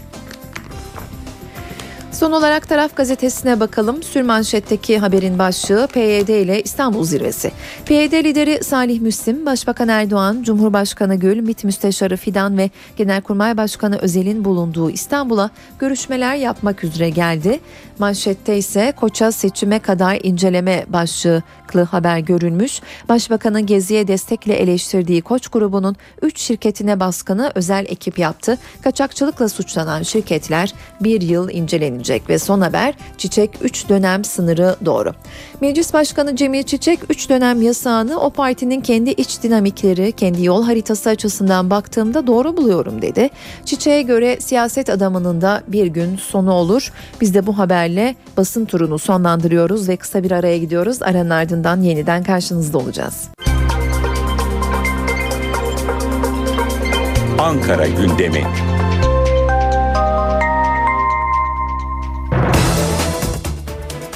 B: Son olarak Taraf Gazetesi'ne bakalım. Sürmanşetteki haberin başlığı PYD ile İstanbul zirvesi. PYD lideri Salih Müslim, Başbakan Erdoğan, Cumhurbaşkanı Gül, MİT Müsteşarı Fidan ve Genelkurmay Başkanı Özel'in bulunduğu İstanbul'a görüşmeler yapmak üzere geldi. Manşette ise Koç'a seçime kadar inceleme başlıklı haber görülmüş. Başbakanın geziye destekle eleştirdiği Koç grubunun 3 şirketine baskını özel ekip yaptı. Kaçakçılıkla suçlanan şirketler bir yıl incelenecek ve son haber Çiçek 3 dönem sınırı doğru. Meclis Başkanı Cemil Çiçek 3 dönem yasağını o partinin kendi iç dinamikleri, kendi yol haritası açısından baktığımda doğru buluyorum dedi. Çiçek'e göre siyaset adamının da bir gün sonu olur. Biz de bu haberle basın turunu sonlandırıyoruz ve kısa bir araya gidiyoruz. Aranın ardından yeniden karşınızda olacağız.
A: Ankara gündemi.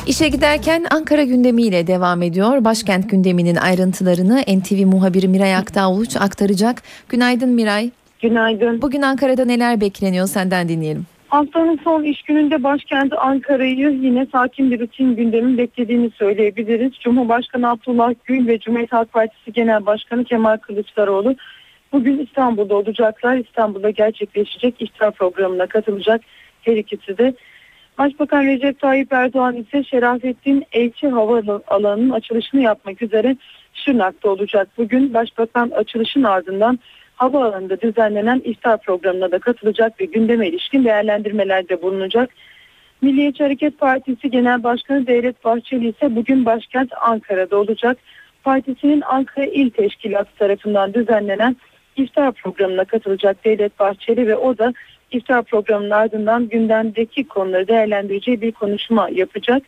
B: İşe giderken Ankara gündemiyle devam ediyor. Başkent gündeminin ayrıntılarını NTV muhabiri Miray Aktağ Uluç aktaracak. Günaydın Miray.
M: Günaydın.
B: Bugün Ankara'da neler bekleniyor senden dinleyelim.
M: Haftanın son iş gününde başkent Ankara'yı yine sakin bir rutin gündemin beklediğini söyleyebiliriz. Cumhurbaşkanı Abdullah Gül ve Cumhuriyet Halk Partisi Genel Başkanı Kemal Kılıçdaroğlu bugün İstanbul'da olacaklar. İstanbul'da gerçekleşecek iftar programına katılacak her ikisi de. Başbakan Recep Tayyip Erdoğan ise Şerafettin Elçi Havaalanı'nın açılışını yapmak üzere Şırnak'ta olacak. Bugün Başbakan açılışın ardından havaalanında düzenlenen iftar programına da katılacak ve gündeme ilişkin değerlendirmelerde bulunacak. Milliyetçi Hareket Partisi Genel Başkanı Devlet Bahçeli ise bugün başkent Ankara'da olacak. Partisinin Ankara İl Teşkilatı tarafından düzenlenen iftar programına katılacak Devlet Bahçeli ve o da iftar programının ardından gündemdeki konuları değerlendireceği bir konuşma yapacak.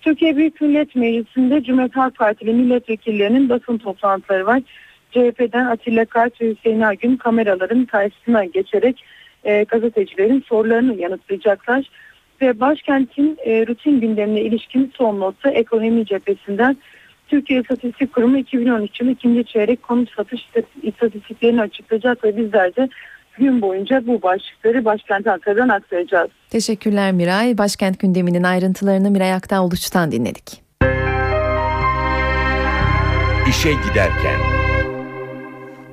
M: Türkiye Büyük Millet Meclisi'nde Cumhuriyet Halk Partili milletvekillerinin basın toplantıları var. CHP'den Atilla Kart ve Hüseyin Agün kameraların karşısına geçerek e, gazetecilerin sorularını yanıtlayacaklar. Ve başkentin e, rutin gündemine ilişkin son notu ekonomi cephesinden Türkiye İstatistik Kurumu 2013 yılı ikinci çeyrek konut satış istatistiklerini açıklayacak ve bizler de gün boyunca bu başlıkları başkent Ankara'dan aktaracağız.
B: Teşekkürler Miray. Başkent gündeminin ayrıntılarını Miray Aktağ Uluç'tan dinledik.
A: İşe giderken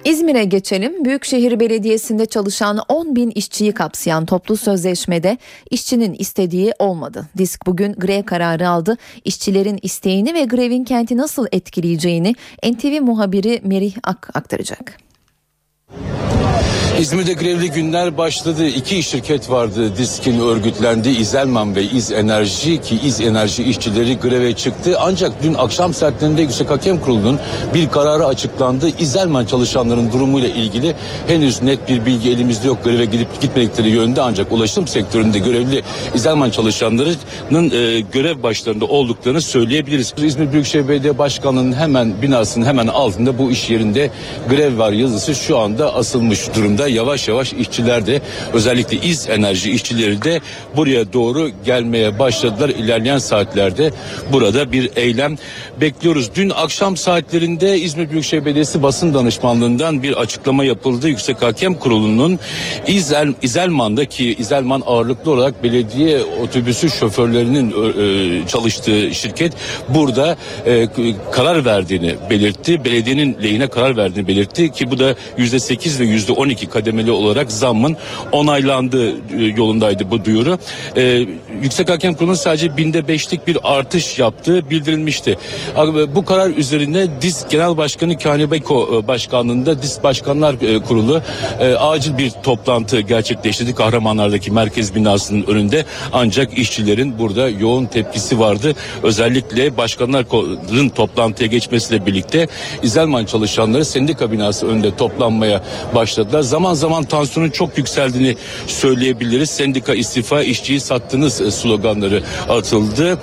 B: İzmir'e geçelim. Büyükşehir Belediyesi'nde çalışan 10 bin işçiyi kapsayan toplu sözleşmede işçinin istediği olmadı. Disk bugün grev kararı aldı. İşçilerin isteğini ve grevin kenti nasıl etkileyeceğini NTV muhabiri Merih Ak aktaracak.
N: İzmir'de grevli günler başladı. İki şirket vardı diskin örgütlendi. İzelman ve İz Enerji ki İz Enerji işçileri greve çıktı. Ancak dün akşam saatlerinde Yüksek Hakem Kurulu'nun bir kararı açıklandı. İzelman çalışanların durumuyla ilgili henüz net bir bilgi elimizde yok. Greve gidip gitmedikleri yönde ancak ulaşım sektöründe görevli İzelman çalışanlarının e, görev başlarında olduklarını söyleyebiliriz. İzmir Büyükşehir Belediye Başkanlığı'nın hemen binasının hemen altında bu iş yerinde grev var yazısı şu anda asılmış durumda yavaş yavaş işçiler de özellikle iz enerji işçileri de buraya doğru gelmeye başladılar. İlerleyen saatlerde burada bir eylem bekliyoruz. Dün akşam saatlerinde İzmir Büyükşehir Belediyesi basın danışmanlığından bir açıklama yapıldı. Yüksek Hakem Kurulu'nun İzel, İzelman'daki İzelman ağırlıklı olarak belediye otobüsü şoförlerinin e, çalıştığı şirket burada e, karar verdiğini belirtti. Belediyenin lehine karar verdiğini belirtti ki bu da yüzde sekiz ve yüzde on iki kademeli olarak zammın onaylandığı e, yolundaydı bu duyuru. Ee, Yüksek Hakem Kurulu'nun sadece binde beşlik bir artış yaptığı bildirilmişti. Bu karar üzerine DİS Genel Başkanı Kani Beko e, Başkanlığında DİS Başkanlar e, Kurulu acil bir toplantı gerçekleştirdi. Kahramanlardaki merkez binasının önünde ancak işçilerin burada yoğun tepkisi vardı. Özellikle başkanların toplantıya geçmesiyle birlikte İzelman çalışanları sendika binası önünde toplanmaya başladılar. Zaman zaman tansiyonun çok yükseldiğini söyleyebiliriz. Sendika istifa işçiyi sattınız e, sloganları atıldı.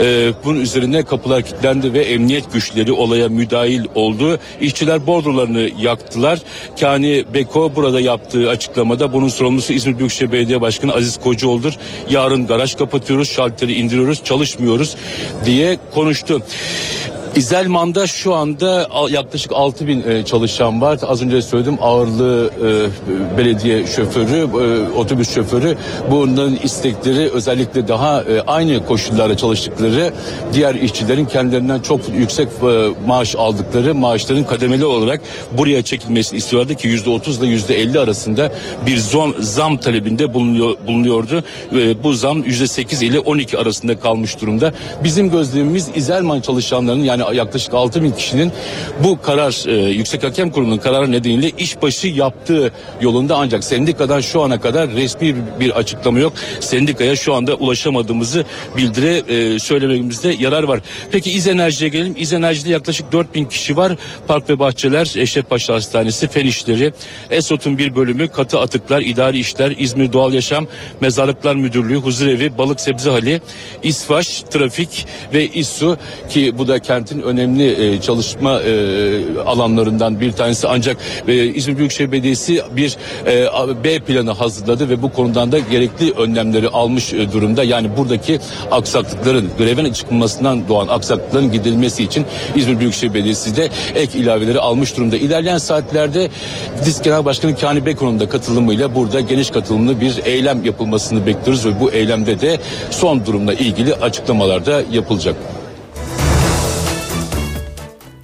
N: Ee, bunun üzerine kapılar kilitlendi ve emniyet güçleri olaya müdahil oldu. İşçiler bordrolarını yaktılar. Kani Beko burada yaptığı açıklamada bunun sorumlusu İzmir Büyükşehir Belediye Başkanı Aziz Kocaoğlu'dur. Yarın garaj kapatıyoruz, şalteri indiriyoruz, çalışmıyoruz diye konuştu. İzelman'da şu anda yaklaşık 6 bin e, çalışan var. Az önce söyledim ağırlığı e, belediye şoförü, e, otobüs şoförü. Bunların istekleri özellikle daha aynı koşullarda çalıştıkları diğer işçilerin kendilerinden çok yüksek maaş aldıkları maaşların kademeli olarak buraya çekilmesini istiyordu ki yüzde otuz ile yüzde elli arasında bir zam, zam talebinde bulunuyor, bulunuyordu. Bu zam yüzde sekiz ile on iki arasında kalmış durumda. Bizim gözlemimiz İzelman çalışanlarının yani yaklaşık 6 bin kişinin bu karar e, Yüksek Hakem Kurulu'nun kararı nedeniyle işbaşı yaptığı yolunda ancak sendikadan şu ana kadar resmi bir açıklama yok. Sendikaya şu anda ulaşamadığımızı bildire e, söylememizde yarar var. Peki İz Enerji'ye gelelim. İz Enerji'de yaklaşık 4 bin kişi var. Park ve Bahçeler, Eşrefpaşa Hastanesi, Fen İşleri, ESOT'un bir bölümü, Katı Atıklar, İdari İşler, İzmir Doğal Yaşam, Mezarlıklar Müdürlüğü, Huzurevi, Balık Sebze Hali, İsfaş, Trafik ve İSSU ki bu da kentin devletin önemli e, çalışma e, alanlarından bir tanesi ancak e, İzmir Büyükşehir Belediyesi bir B planı hazırladı ve bu konudan da gerekli önlemleri almış durumda. Yani buradaki aksaklıkların grevin çıkılmasından doğan aksaklıkların giderilmesi için İzmir Büyükşehir Belediyesi de ek ilaveleri almış durumda. İlerleyen saatlerde DİSK Genel Başkanı Kani Beko'nun da katılımıyla burada geniş katılımlı bir eylem yapılmasını bekliyoruz ve bu eylemde de son durumla ilgili açıklamalar da yapılacak.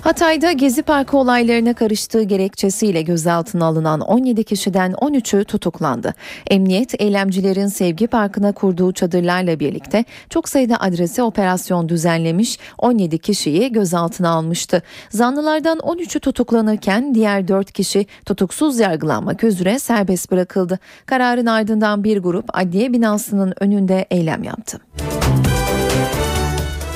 B: Hatay'da Gezi Parkı olaylarına karıştığı gerekçesiyle gözaltına alınan 17 kişiden 13'ü tutuklandı. Emniyet, eylemcilerin Sevgi Parkı'na kurduğu çadırlarla birlikte çok sayıda adrese operasyon düzenlemiş, 17 kişiyi gözaltına almıştı. Zanlılardan 13'ü tutuklanırken diğer 4 kişi tutuksuz yargılanmak üzere serbest bırakıldı. Kararın ardından bir grup adliye binasının önünde eylem yaptı.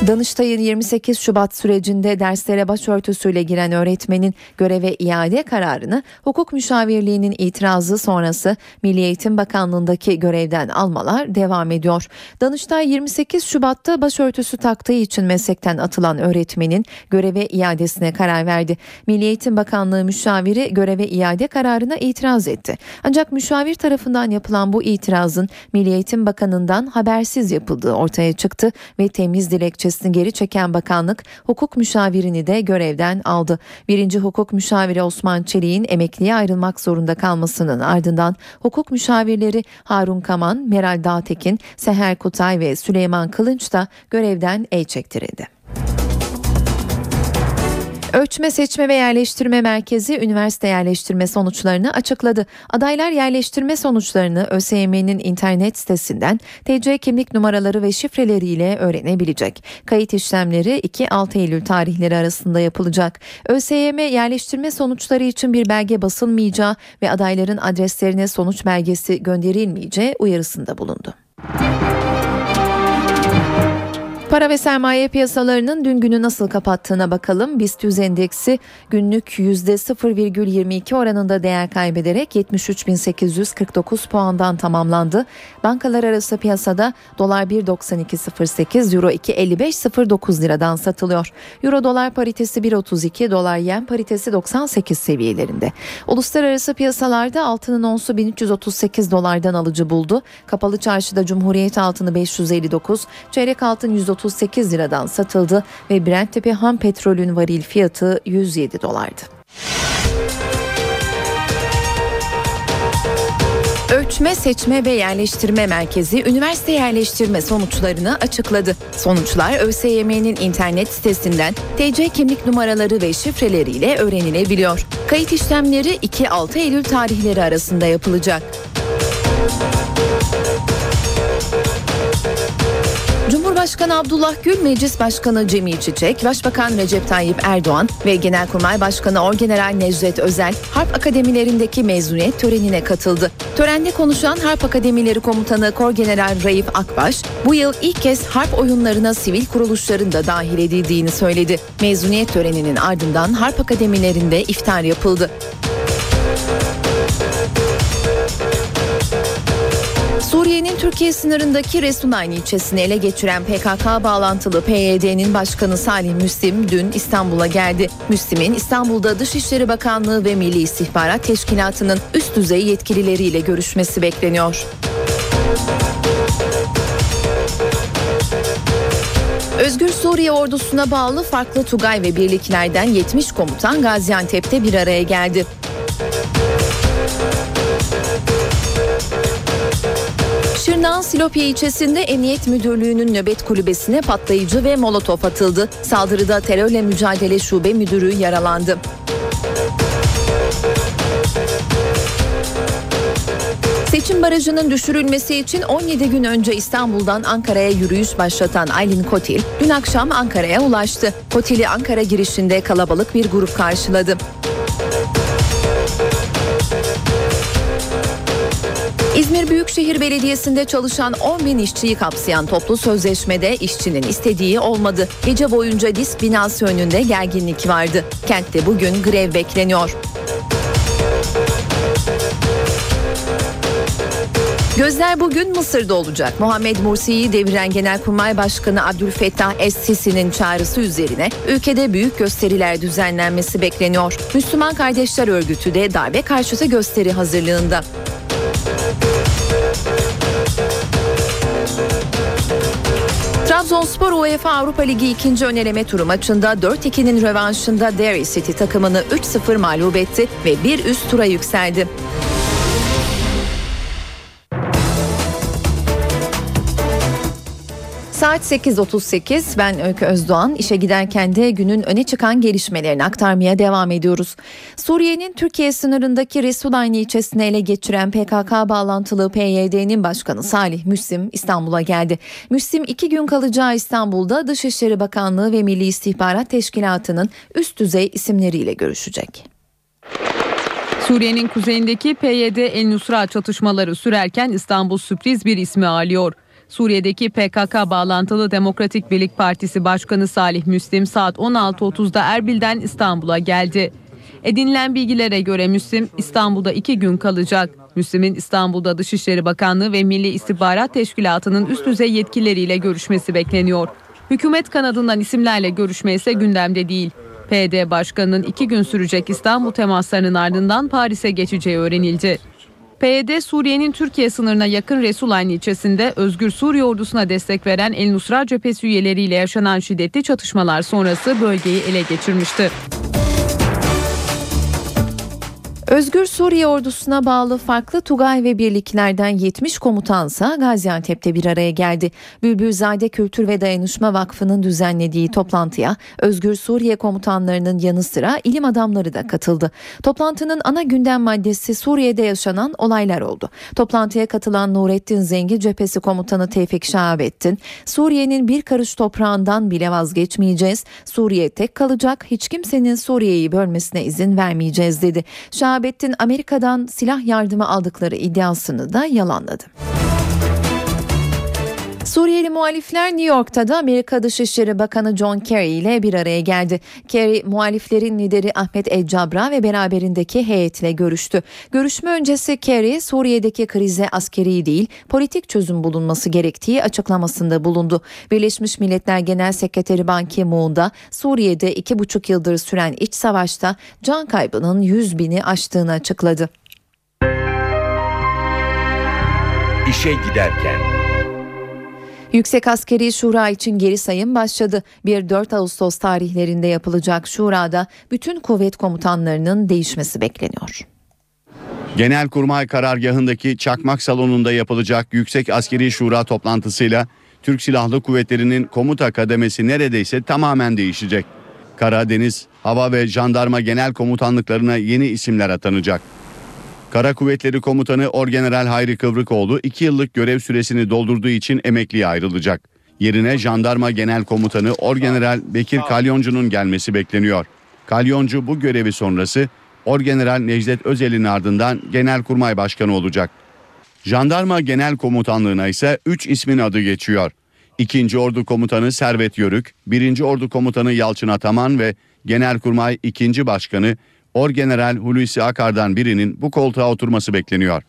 B: Danıştay'ın 28 Şubat sürecinde derslere başörtüsüyle giren öğretmenin göreve iade kararını hukuk müşavirliğinin itirazı sonrası Milli Eğitim Bakanlığı'ndaki görevden almalar devam ediyor. Danıştay 28 Şubat'ta başörtüsü taktığı için meslekten atılan öğretmenin göreve iadesine karar verdi. Milli Eğitim Bakanlığı müşaviri göreve iade kararına itiraz etti. Ancak müşavir tarafından yapılan bu itirazın Milli Eğitim Bakanı'ndan habersiz yapıldığı ortaya çıktı ve temiz dilekçesi önerisini geri çeken bakanlık hukuk müşavirini de görevden aldı. Birinci hukuk müşaviri Osman Çelik'in emekliye ayrılmak zorunda kalmasının ardından hukuk müşavirleri Harun Kaman, Meral Dağtekin, Seher Kutay ve Süleyman Kılınç da görevden el çektirildi. Ölçme Seçme ve Yerleştirme Merkezi üniversite yerleştirme sonuçlarını açıkladı. Adaylar yerleştirme sonuçlarını ÖSYM'nin internet sitesinden TC kimlik numaraları ve şifreleriyle öğrenebilecek. Kayıt işlemleri 2-6 Eylül tarihleri arasında yapılacak. ÖSYM yerleştirme sonuçları için bir belge basılmayacağı ve adayların adreslerine sonuç belgesi gönderilmeyeceği uyarısında bulundu. Para ve sermaye piyasalarının dün günü nasıl kapattığına bakalım. BIST 100 endeksi günlük %0,22 oranında değer kaybederek 73.849 puandan tamamlandı. Bankalar arası piyasada dolar 1.9208, euro 2.5509 liradan satılıyor. Euro dolar paritesi 1.32, dolar yen paritesi 98 seviyelerinde. Uluslararası piyasalarda altının onsu 1338 dolardan alıcı buldu. Kapalı çarşıda Cumhuriyet altını 559, çeyrek altın 130 38 liradan satıldı ve Brent tepe ham petrolün varil fiyatı 107 dolardı. Ölçme, Seçme ve Yerleştirme Merkezi üniversite yerleştirme sonuçlarını açıkladı. Sonuçlar ÖSYM'nin internet sitesinden TC kimlik numaraları ve şifreleriyle öğrenilebiliyor. Kayıt işlemleri 2-6 Eylül tarihleri arasında yapılacak. Cumhurbaşkanı Abdullah Gül, Meclis Başkanı Cemil Çiçek, Başbakan Recep Tayyip Erdoğan ve Genelkurmay Başkanı Orgeneral Necdet Özel Harp Akademilerindeki mezuniyet törenine katıldı. Törende konuşan Harp Akademileri Komutanı Korgeneral Raif Akbaş, bu yıl ilk kez harp oyunlarına sivil kuruluşların da dahil edildiğini söyledi. Mezuniyet töreninin ardından Harp Akademilerinde iftar yapıldı. Türkiye sınırındaki Resulayne ilçesini ele geçiren PKK bağlantılı PYD'nin başkanı Salih Müslim dün İstanbul'a geldi. Müslim'in İstanbul'da Dışişleri Bakanlığı ve Milli İstihbarat Teşkilatı'nın üst düzey yetkilileriyle görüşmesi bekleniyor. Özgür Suriye ordusuna bağlı farklı Tugay ve birliklerden 70 komutan Gaziantep'te bir araya geldi. Şırnak'ın Silopya ilçesinde Emniyet Müdürlüğü'nün nöbet kulübesine patlayıcı ve molotof atıldı. Saldırıda terörle mücadele şube müdürü yaralandı. Seçim barajının düşürülmesi için 17 gün önce İstanbul'dan Ankara'ya yürüyüş başlatan Aylin Kotil dün akşam Ankara'ya ulaştı. Kotil'i Ankara girişinde kalabalık bir grup karşıladı. İzmir Büyükşehir Belediyesi'nde çalışan 10 bin işçiyi kapsayan toplu sözleşmede işçinin istediği olmadı. Gece boyunca disk binası önünde gerginlik vardı. Kentte bugün grev bekleniyor. Gözler bugün Mısır'da olacak. Muhammed Mursi'yi deviren Genelkurmay Başkanı Abdülfettah Es-Sisi'nin çağrısı üzerine ülkede büyük gösteriler düzenlenmesi bekleniyor. Müslüman Kardeşler Örgütü de darbe karşıtı gösteri hazırlığında. Trabzonspor UEFA Avrupa Ligi ikinci öneleme turu maçında 4-2'nin rövanşında Derry City takımını 3-0 mağlup etti ve bir üst tura yükseldi. Saat 8.38 ben Öykü Özdoğan işe giderken de günün öne çıkan gelişmelerini aktarmaya devam ediyoruz. Suriye'nin Türkiye sınırındaki Resulayn ilçesini ele geçiren PKK bağlantılı PYD'nin başkanı Salih Müslim İstanbul'a geldi. Müslim iki gün kalacağı İstanbul'da Dışişleri Bakanlığı ve Milli İstihbarat Teşkilatı'nın üst düzey isimleriyle görüşecek.
C: Suriye'nin kuzeyindeki PYD El Nusra çatışmaları sürerken İstanbul sürpriz bir ismi alıyor. Suriye'deki PKK bağlantılı Demokratik Birlik Partisi Başkanı Salih Müslim saat 16.30'da Erbil'den İstanbul'a geldi. Edinilen bilgilere göre Müslim İstanbul'da iki gün kalacak. Müslim'in İstanbul'da Dışişleri Bakanlığı ve Milli İstihbarat Teşkilatı'nın üst düzey yetkilileriyle görüşmesi bekleniyor. Hükümet kanadından isimlerle görüşme ise gündemde değil. PD Başkanı'nın iki gün sürecek İstanbul temaslarının ardından Paris'e geçeceği öğrenildi. PYD Suriye'nin Türkiye sınırına yakın Resulayn ilçesinde Özgür Suriye ordusuna destek veren El Nusra cephesi üyeleriyle yaşanan şiddetli çatışmalar sonrası bölgeyi ele geçirmişti.
B: Özgür Suriye ordusuna bağlı farklı Tugay ve birliklerden 70 komutansa Gaziantep'te bir araya geldi. Bülbülzade Kültür ve Dayanışma Vakfı'nın düzenlediği toplantıya Özgür Suriye komutanlarının yanı sıra ilim adamları da katıldı. Toplantının ana gündem maddesi Suriye'de yaşanan olaylar oldu. Toplantıya katılan Nurettin Zengi Cephesi Komutanı Tevfik Şahabettin, Suriye'nin bir karış toprağından bile vazgeçmeyeceğiz. Suriye tek kalacak, hiç kimsenin Suriye'yi bölmesine izin vermeyeceğiz dedi. Şahabettin Şahabettin Amerika'dan silah yardımı aldıkları iddiasını da yalanladı. Suriyeli muhalifler New York'ta da Amerika Dışişleri Bakanı John Kerry ile bir araya geldi. Kerry muhaliflerin lideri Ahmet El Cabra ve beraberindeki heyetle görüştü. Görüşme öncesi Kerry Suriye'deki krize askeri değil politik çözüm bulunması gerektiği açıklamasında bulundu. Birleşmiş Milletler Genel Sekreteri Ban Ki-moon da Suriye'de iki buçuk yıldır süren iç savaşta can kaybının 100 bini aştığını açıkladı.
A: İşe giderken
B: Yüksek Askeri Şura için geri sayım başladı. 1-4 Ağustos tarihlerinde yapılacak şurada bütün kuvvet komutanlarının değişmesi bekleniyor.
O: Genelkurmay karargahındaki Çakmak Salonu'nda yapılacak Yüksek Askeri Şura toplantısıyla Türk Silahlı Kuvvetleri'nin komuta kademesi neredeyse tamamen değişecek. Kara, deniz, hava ve jandarma genel komutanlıklarına yeni isimler atanacak. Kara Kuvvetleri Komutanı Orgeneral Hayri Kıvrıkoğlu 2 yıllık görev süresini doldurduğu için emekliye ayrılacak. Yerine Jandarma Genel Komutanı Orgeneral Bekir Kalyoncu'nun gelmesi bekleniyor. Kalyoncu bu görevi sonrası Orgeneral Necdet Özel'in ardından Genelkurmay Başkanı olacak. Jandarma Genel Komutanlığına ise 3 ismin adı geçiyor. 2. Ordu Komutanı Servet Yörük, 1. Ordu Komutanı Yalçın Ataman ve Genelkurmay 2. Başkanı Orgeneral Hulusi Akar'dan birinin bu koltuğa oturması bekleniyor.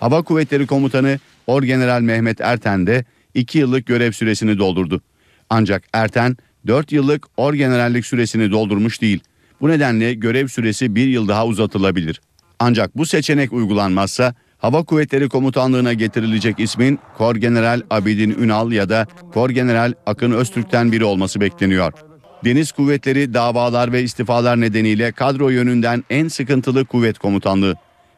O: Hava Kuvvetleri Komutanı Orgeneral Mehmet Erten de 2 yıllık görev süresini doldurdu. Ancak Erten 4 yıllık orgenerallik süresini doldurmuş değil. Bu nedenle görev süresi bir yıl daha uzatılabilir. Ancak bu seçenek uygulanmazsa Hava Kuvvetleri Komutanlığı'na getirilecek ismin Korgeneral Abidin Ünal ya da Korgeneral Akın Öztürk'ten biri olması bekleniyor. Deniz Kuvvetleri davalar ve istifalar nedeniyle kadro yönünden en sıkıntılı kuvvet komutanlığı.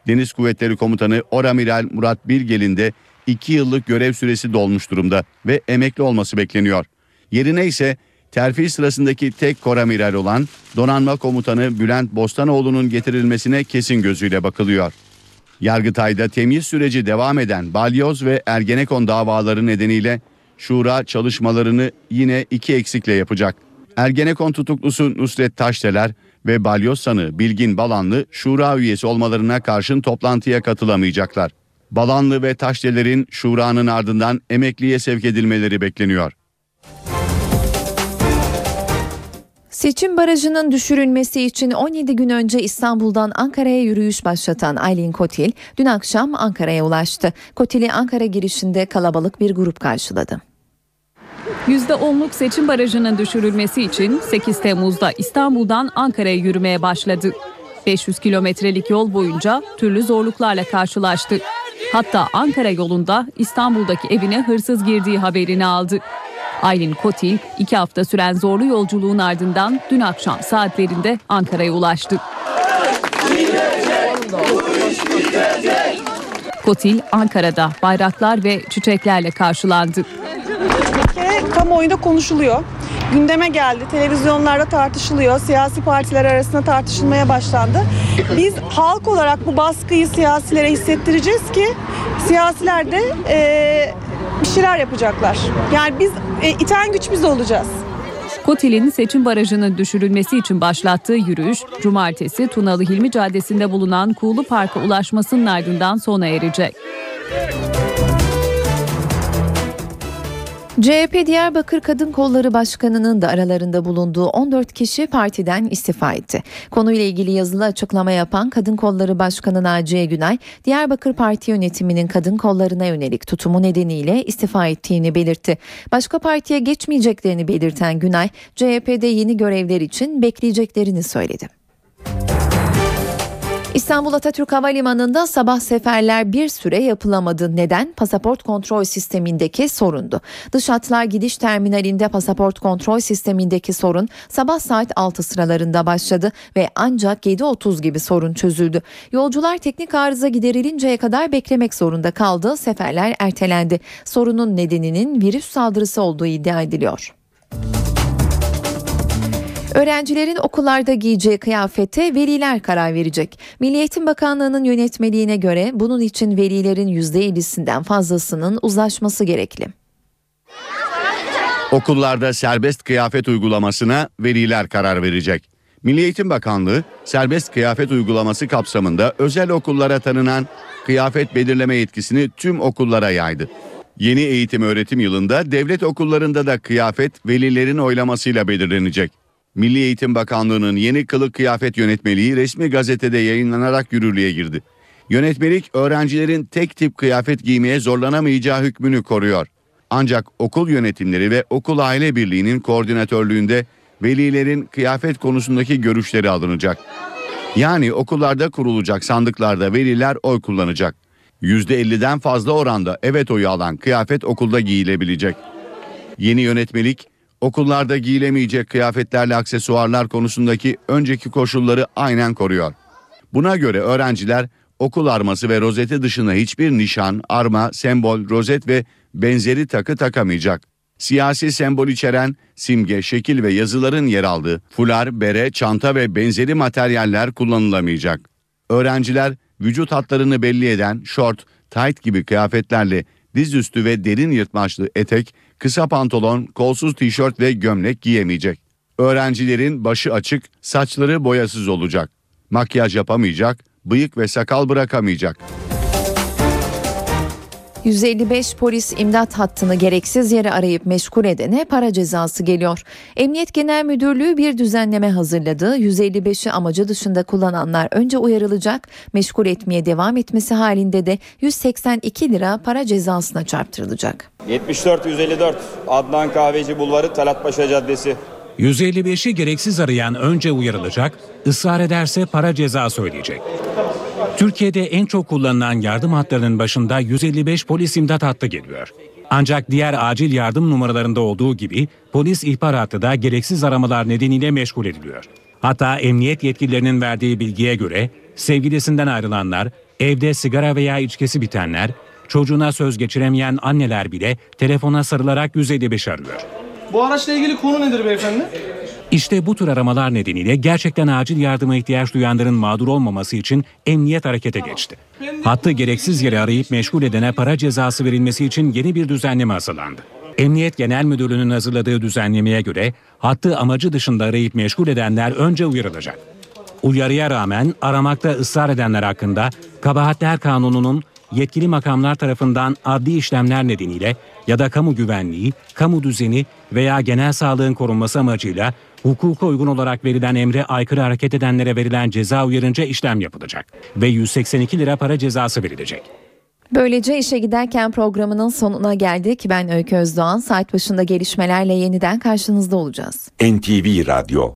O: Deniz Kuvvetleri Komutanı Oramiral Murat Bilgel'in de 2 yıllık görev süresi dolmuş durumda ve emekli olması bekleniyor. Yerine ise terfi sırasındaki tek koramiral olan Donanma Komutanı Bülent Bostanoğlu'nun getirilmesine kesin gözüyle bakılıyor. Yargıtay'da temyiz süreci devam eden Balyoz ve Ergenekon davaları nedeniyle Şura çalışmalarını yine iki eksikle yapacak. Ergenekon tutuklusu Nusret Taşdeler ve balyoz sanığı Bilgin Balanlı şura üyesi olmalarına karşın toplantıya katılamayacaklar. Balanlı ve Taşdeler'in şuranın ardından emekliye sevk edilmeleri bekleniyor.
B: Seçim barajının düşürülmesi için 17 gün önce İstanbul'dan Ankara'ya yürüyüş başlatan Aylin Kotil dün akşam Ankara'ya ulaştı. Kotil'i Ankara girişinde kalabalık bir grup karşıladı.
G: %10'luk seçim barajının düşürülmesi için 8 Temmuz'da İstanbul'dan Ankara'ya yürümeye başladı. 500 kilometrelik yol boyunca türlü zorluklarla karşılaştı. Hatta Ankara yolunda İstanbul'daki evine hırsız girdiği haberini aldı. Aylin Kotil iki hafta süren zorlu yolculuğun ardından dün akşam saatlerinde Ankara'ya ulaştı. Kotil Ankara'da bayraklar ve çiçeklerle karşılandı.
P: Türkiye kamuoyunda konuşuluyor. Gündeme geldi, televizyonlarda tartışılıyor, siyasi partiler arasında tartışılmaya başlandı. Biz halk olarak bu baskıyı siyasilere hissettireceğiz ki siyasiler de eee, bir şeyler yapacaklar. Yani biz e, iten güç biz olacağız.
G: Kotil'in seçim barajının düşürülmesi için başlattığı yürüyüş, cumartesi Tunalı Hilmi Caddesi'nde bulunan Kuğulu Park'a ulaşmasının ardından sona erecek.
B: CHP Diyarbakır Kadın Kolları Başkanı'nın da aralarında bulunduğu 14 kişi partiden istifa etti. Konuyla ilgili yazılı açıklama yapan Kadın Kolları Başkanı Naciye Günay, Diyarbakır Parti yönetiminin kadın kollarına yönelik tutumu nedeniyle istifa ettiğini belirtti. Başka partiye geçmeyeceklerini belirten Günay, CHP'de yeni görevler için bekleyeceklerini söyledi. İstanbul Atatürk Havalimanı'nda sabah seferler bir süre yapılamadı. Neden? Pasaport kontrol sistemindeki sorundu. Dış hatlar gidiş terminalinde pasaport kontrol sistemindeki sorun sabah saat 6 sıralarında başladı ve ancak 7.30 gibi sorun çözüldü. Yolcular teknik arıza giderilinceye kadar beklemek zorunda kaldı. Seferler ertelendi. Sorunun nedeninin virüs saldırısı olduğu iddia ediliyor. Öğrencilerin okullarda giyeceği kıyafete veliler karar verecek. Milli Eğitim Bakanlığı'nın yönetmeliğine göre bunun için velilerin %50'sinden fazlasının uzlaşması gerekli.
O: Okullarda serbest kıyafet uygulamasına veliler karar verecek. Milli Eğitim Bakanlığı serbest kıyafet uygulaması kapsamında özel okullara tanınan kıyafet belirleme yetkisini tüm okullara yaydı. Yeni eğitim öğretim yılında devlet okullarında da kıyafet velilerin oylamasıyla belirlenecek. Milli Eğitim Bakanlığı'nın yeni kılık kıyafet yönetmeliği resmi gazetede yayınlanarak yürürlüğe girdi. Yönetmelik öğrencilerin tek tip kıyafet giymeye zorlanamayacağı hükmünü koruyor. Ancak okul yönetimleri ve okul aile birliğinin koordinatörlüğünde velilerin kıyafet konusundaki görüşleri alınacak. Yani okullarda kurulacak sandıklarda veliler oy kullanacak. %50'den fazla oranda evet oyu alan kıyafet okulda giyilebilecek. Yeni yönetmelik okullarda giyilemeyecek kıyafetlerle aksesuarlar konusundaki önceki koşulları aynen koruyor. Buna göre öğrenciler okul arması ve rozeti dışında hiçbir nişan, arma, sembol, rozet ve benzeri takı takamayacak. Siyasi sembol içeren simge, şekil ve yazıların yer aldığı fular, bere, çanta ve benzeri materyaller kullanılamayacak. Öğrenciler vücut hatlarını belli eden şort, tight gibi kıyafetlerle dizüstü ve derin yırtmaçlı etek, kısa pantolon, kolsuz tişört ve gömlek giyemeyecek. Öğrencilerin başı açık, saçları boyasız olacak. Makyaj yapamayacak, bıyık ve sakal bırakamayacak.
B: 155 polis imdat hattını gereksiz yere arayıp meşgul edene para cezası geliyor. Emniyet Genel Müdürlüğü bir düzenleme hazırladı. 155'i amacı dışında kullananlar önce uyarılacak, meşgul etmeye devam etmesi halinde de 182 lira para cezasına çarptırılacak.
Q: 74-154 Adnan Kahveci Bulvarı Talatpaşa Caddesi
J: 155'i gereksiz arayan önce uyarılacak, ısrar ederse para cezası ödeyecek. Türkiye'de en çok kullanılan yardım hatlarının başında 155 polis imdat hattı geliyor. Ancak diğer acil yardım numaralarında olduğu gibi polis ihbar hattı da gereksiz aramalar nedeniyle meşgul ediliyor. Hatta emniyet yetkililerinin verdiği bilgiye göre sevgilisinden ayrılanlar, evde sigara veya içkisi bitenler, çocuğuna söz geçiremeyen anneler bile telefona sarılarak 155 arıyor.
R: Bu araçla ilgili konu nedir beyefendi?
J: İşte bu tür aramalar nedeniyle gerçekten acil yardıma ihtiyaç duyanların mağdur olmaması için emniyet harekete geçti. Hattı gereksiz yere arayıp meşgul edene para cezası verilmesi için yeni bir düzenleme hazırlandı. Emniyet Genel Müdürlüğü'nün hazırladığı düzenlemeye göre hattı amacı dışında arayıp meşgul edenler önce uyarılacak. Uyarıya rağmen aramakta ısrar edenler hakkında Kabahatler Kanunu'nun yetkili makamlar tarafından adli işlemler nedeniyle ya da kamu güvenliği, kamu düzeni veya genel sağlığın korunması amacıyla Hukuka uygun olarak verilen emre aykırı hareket edenlere verilen ceza uyarınca işlem yapılacak ve 182 lira para cezası verilecek.
B: Böylece işe giderken programının sonuna geldik. Ben Öykü Özdoğan. Saat başında gelişmelerle yeniden karşınızda olacağız.
A: NTV Radyo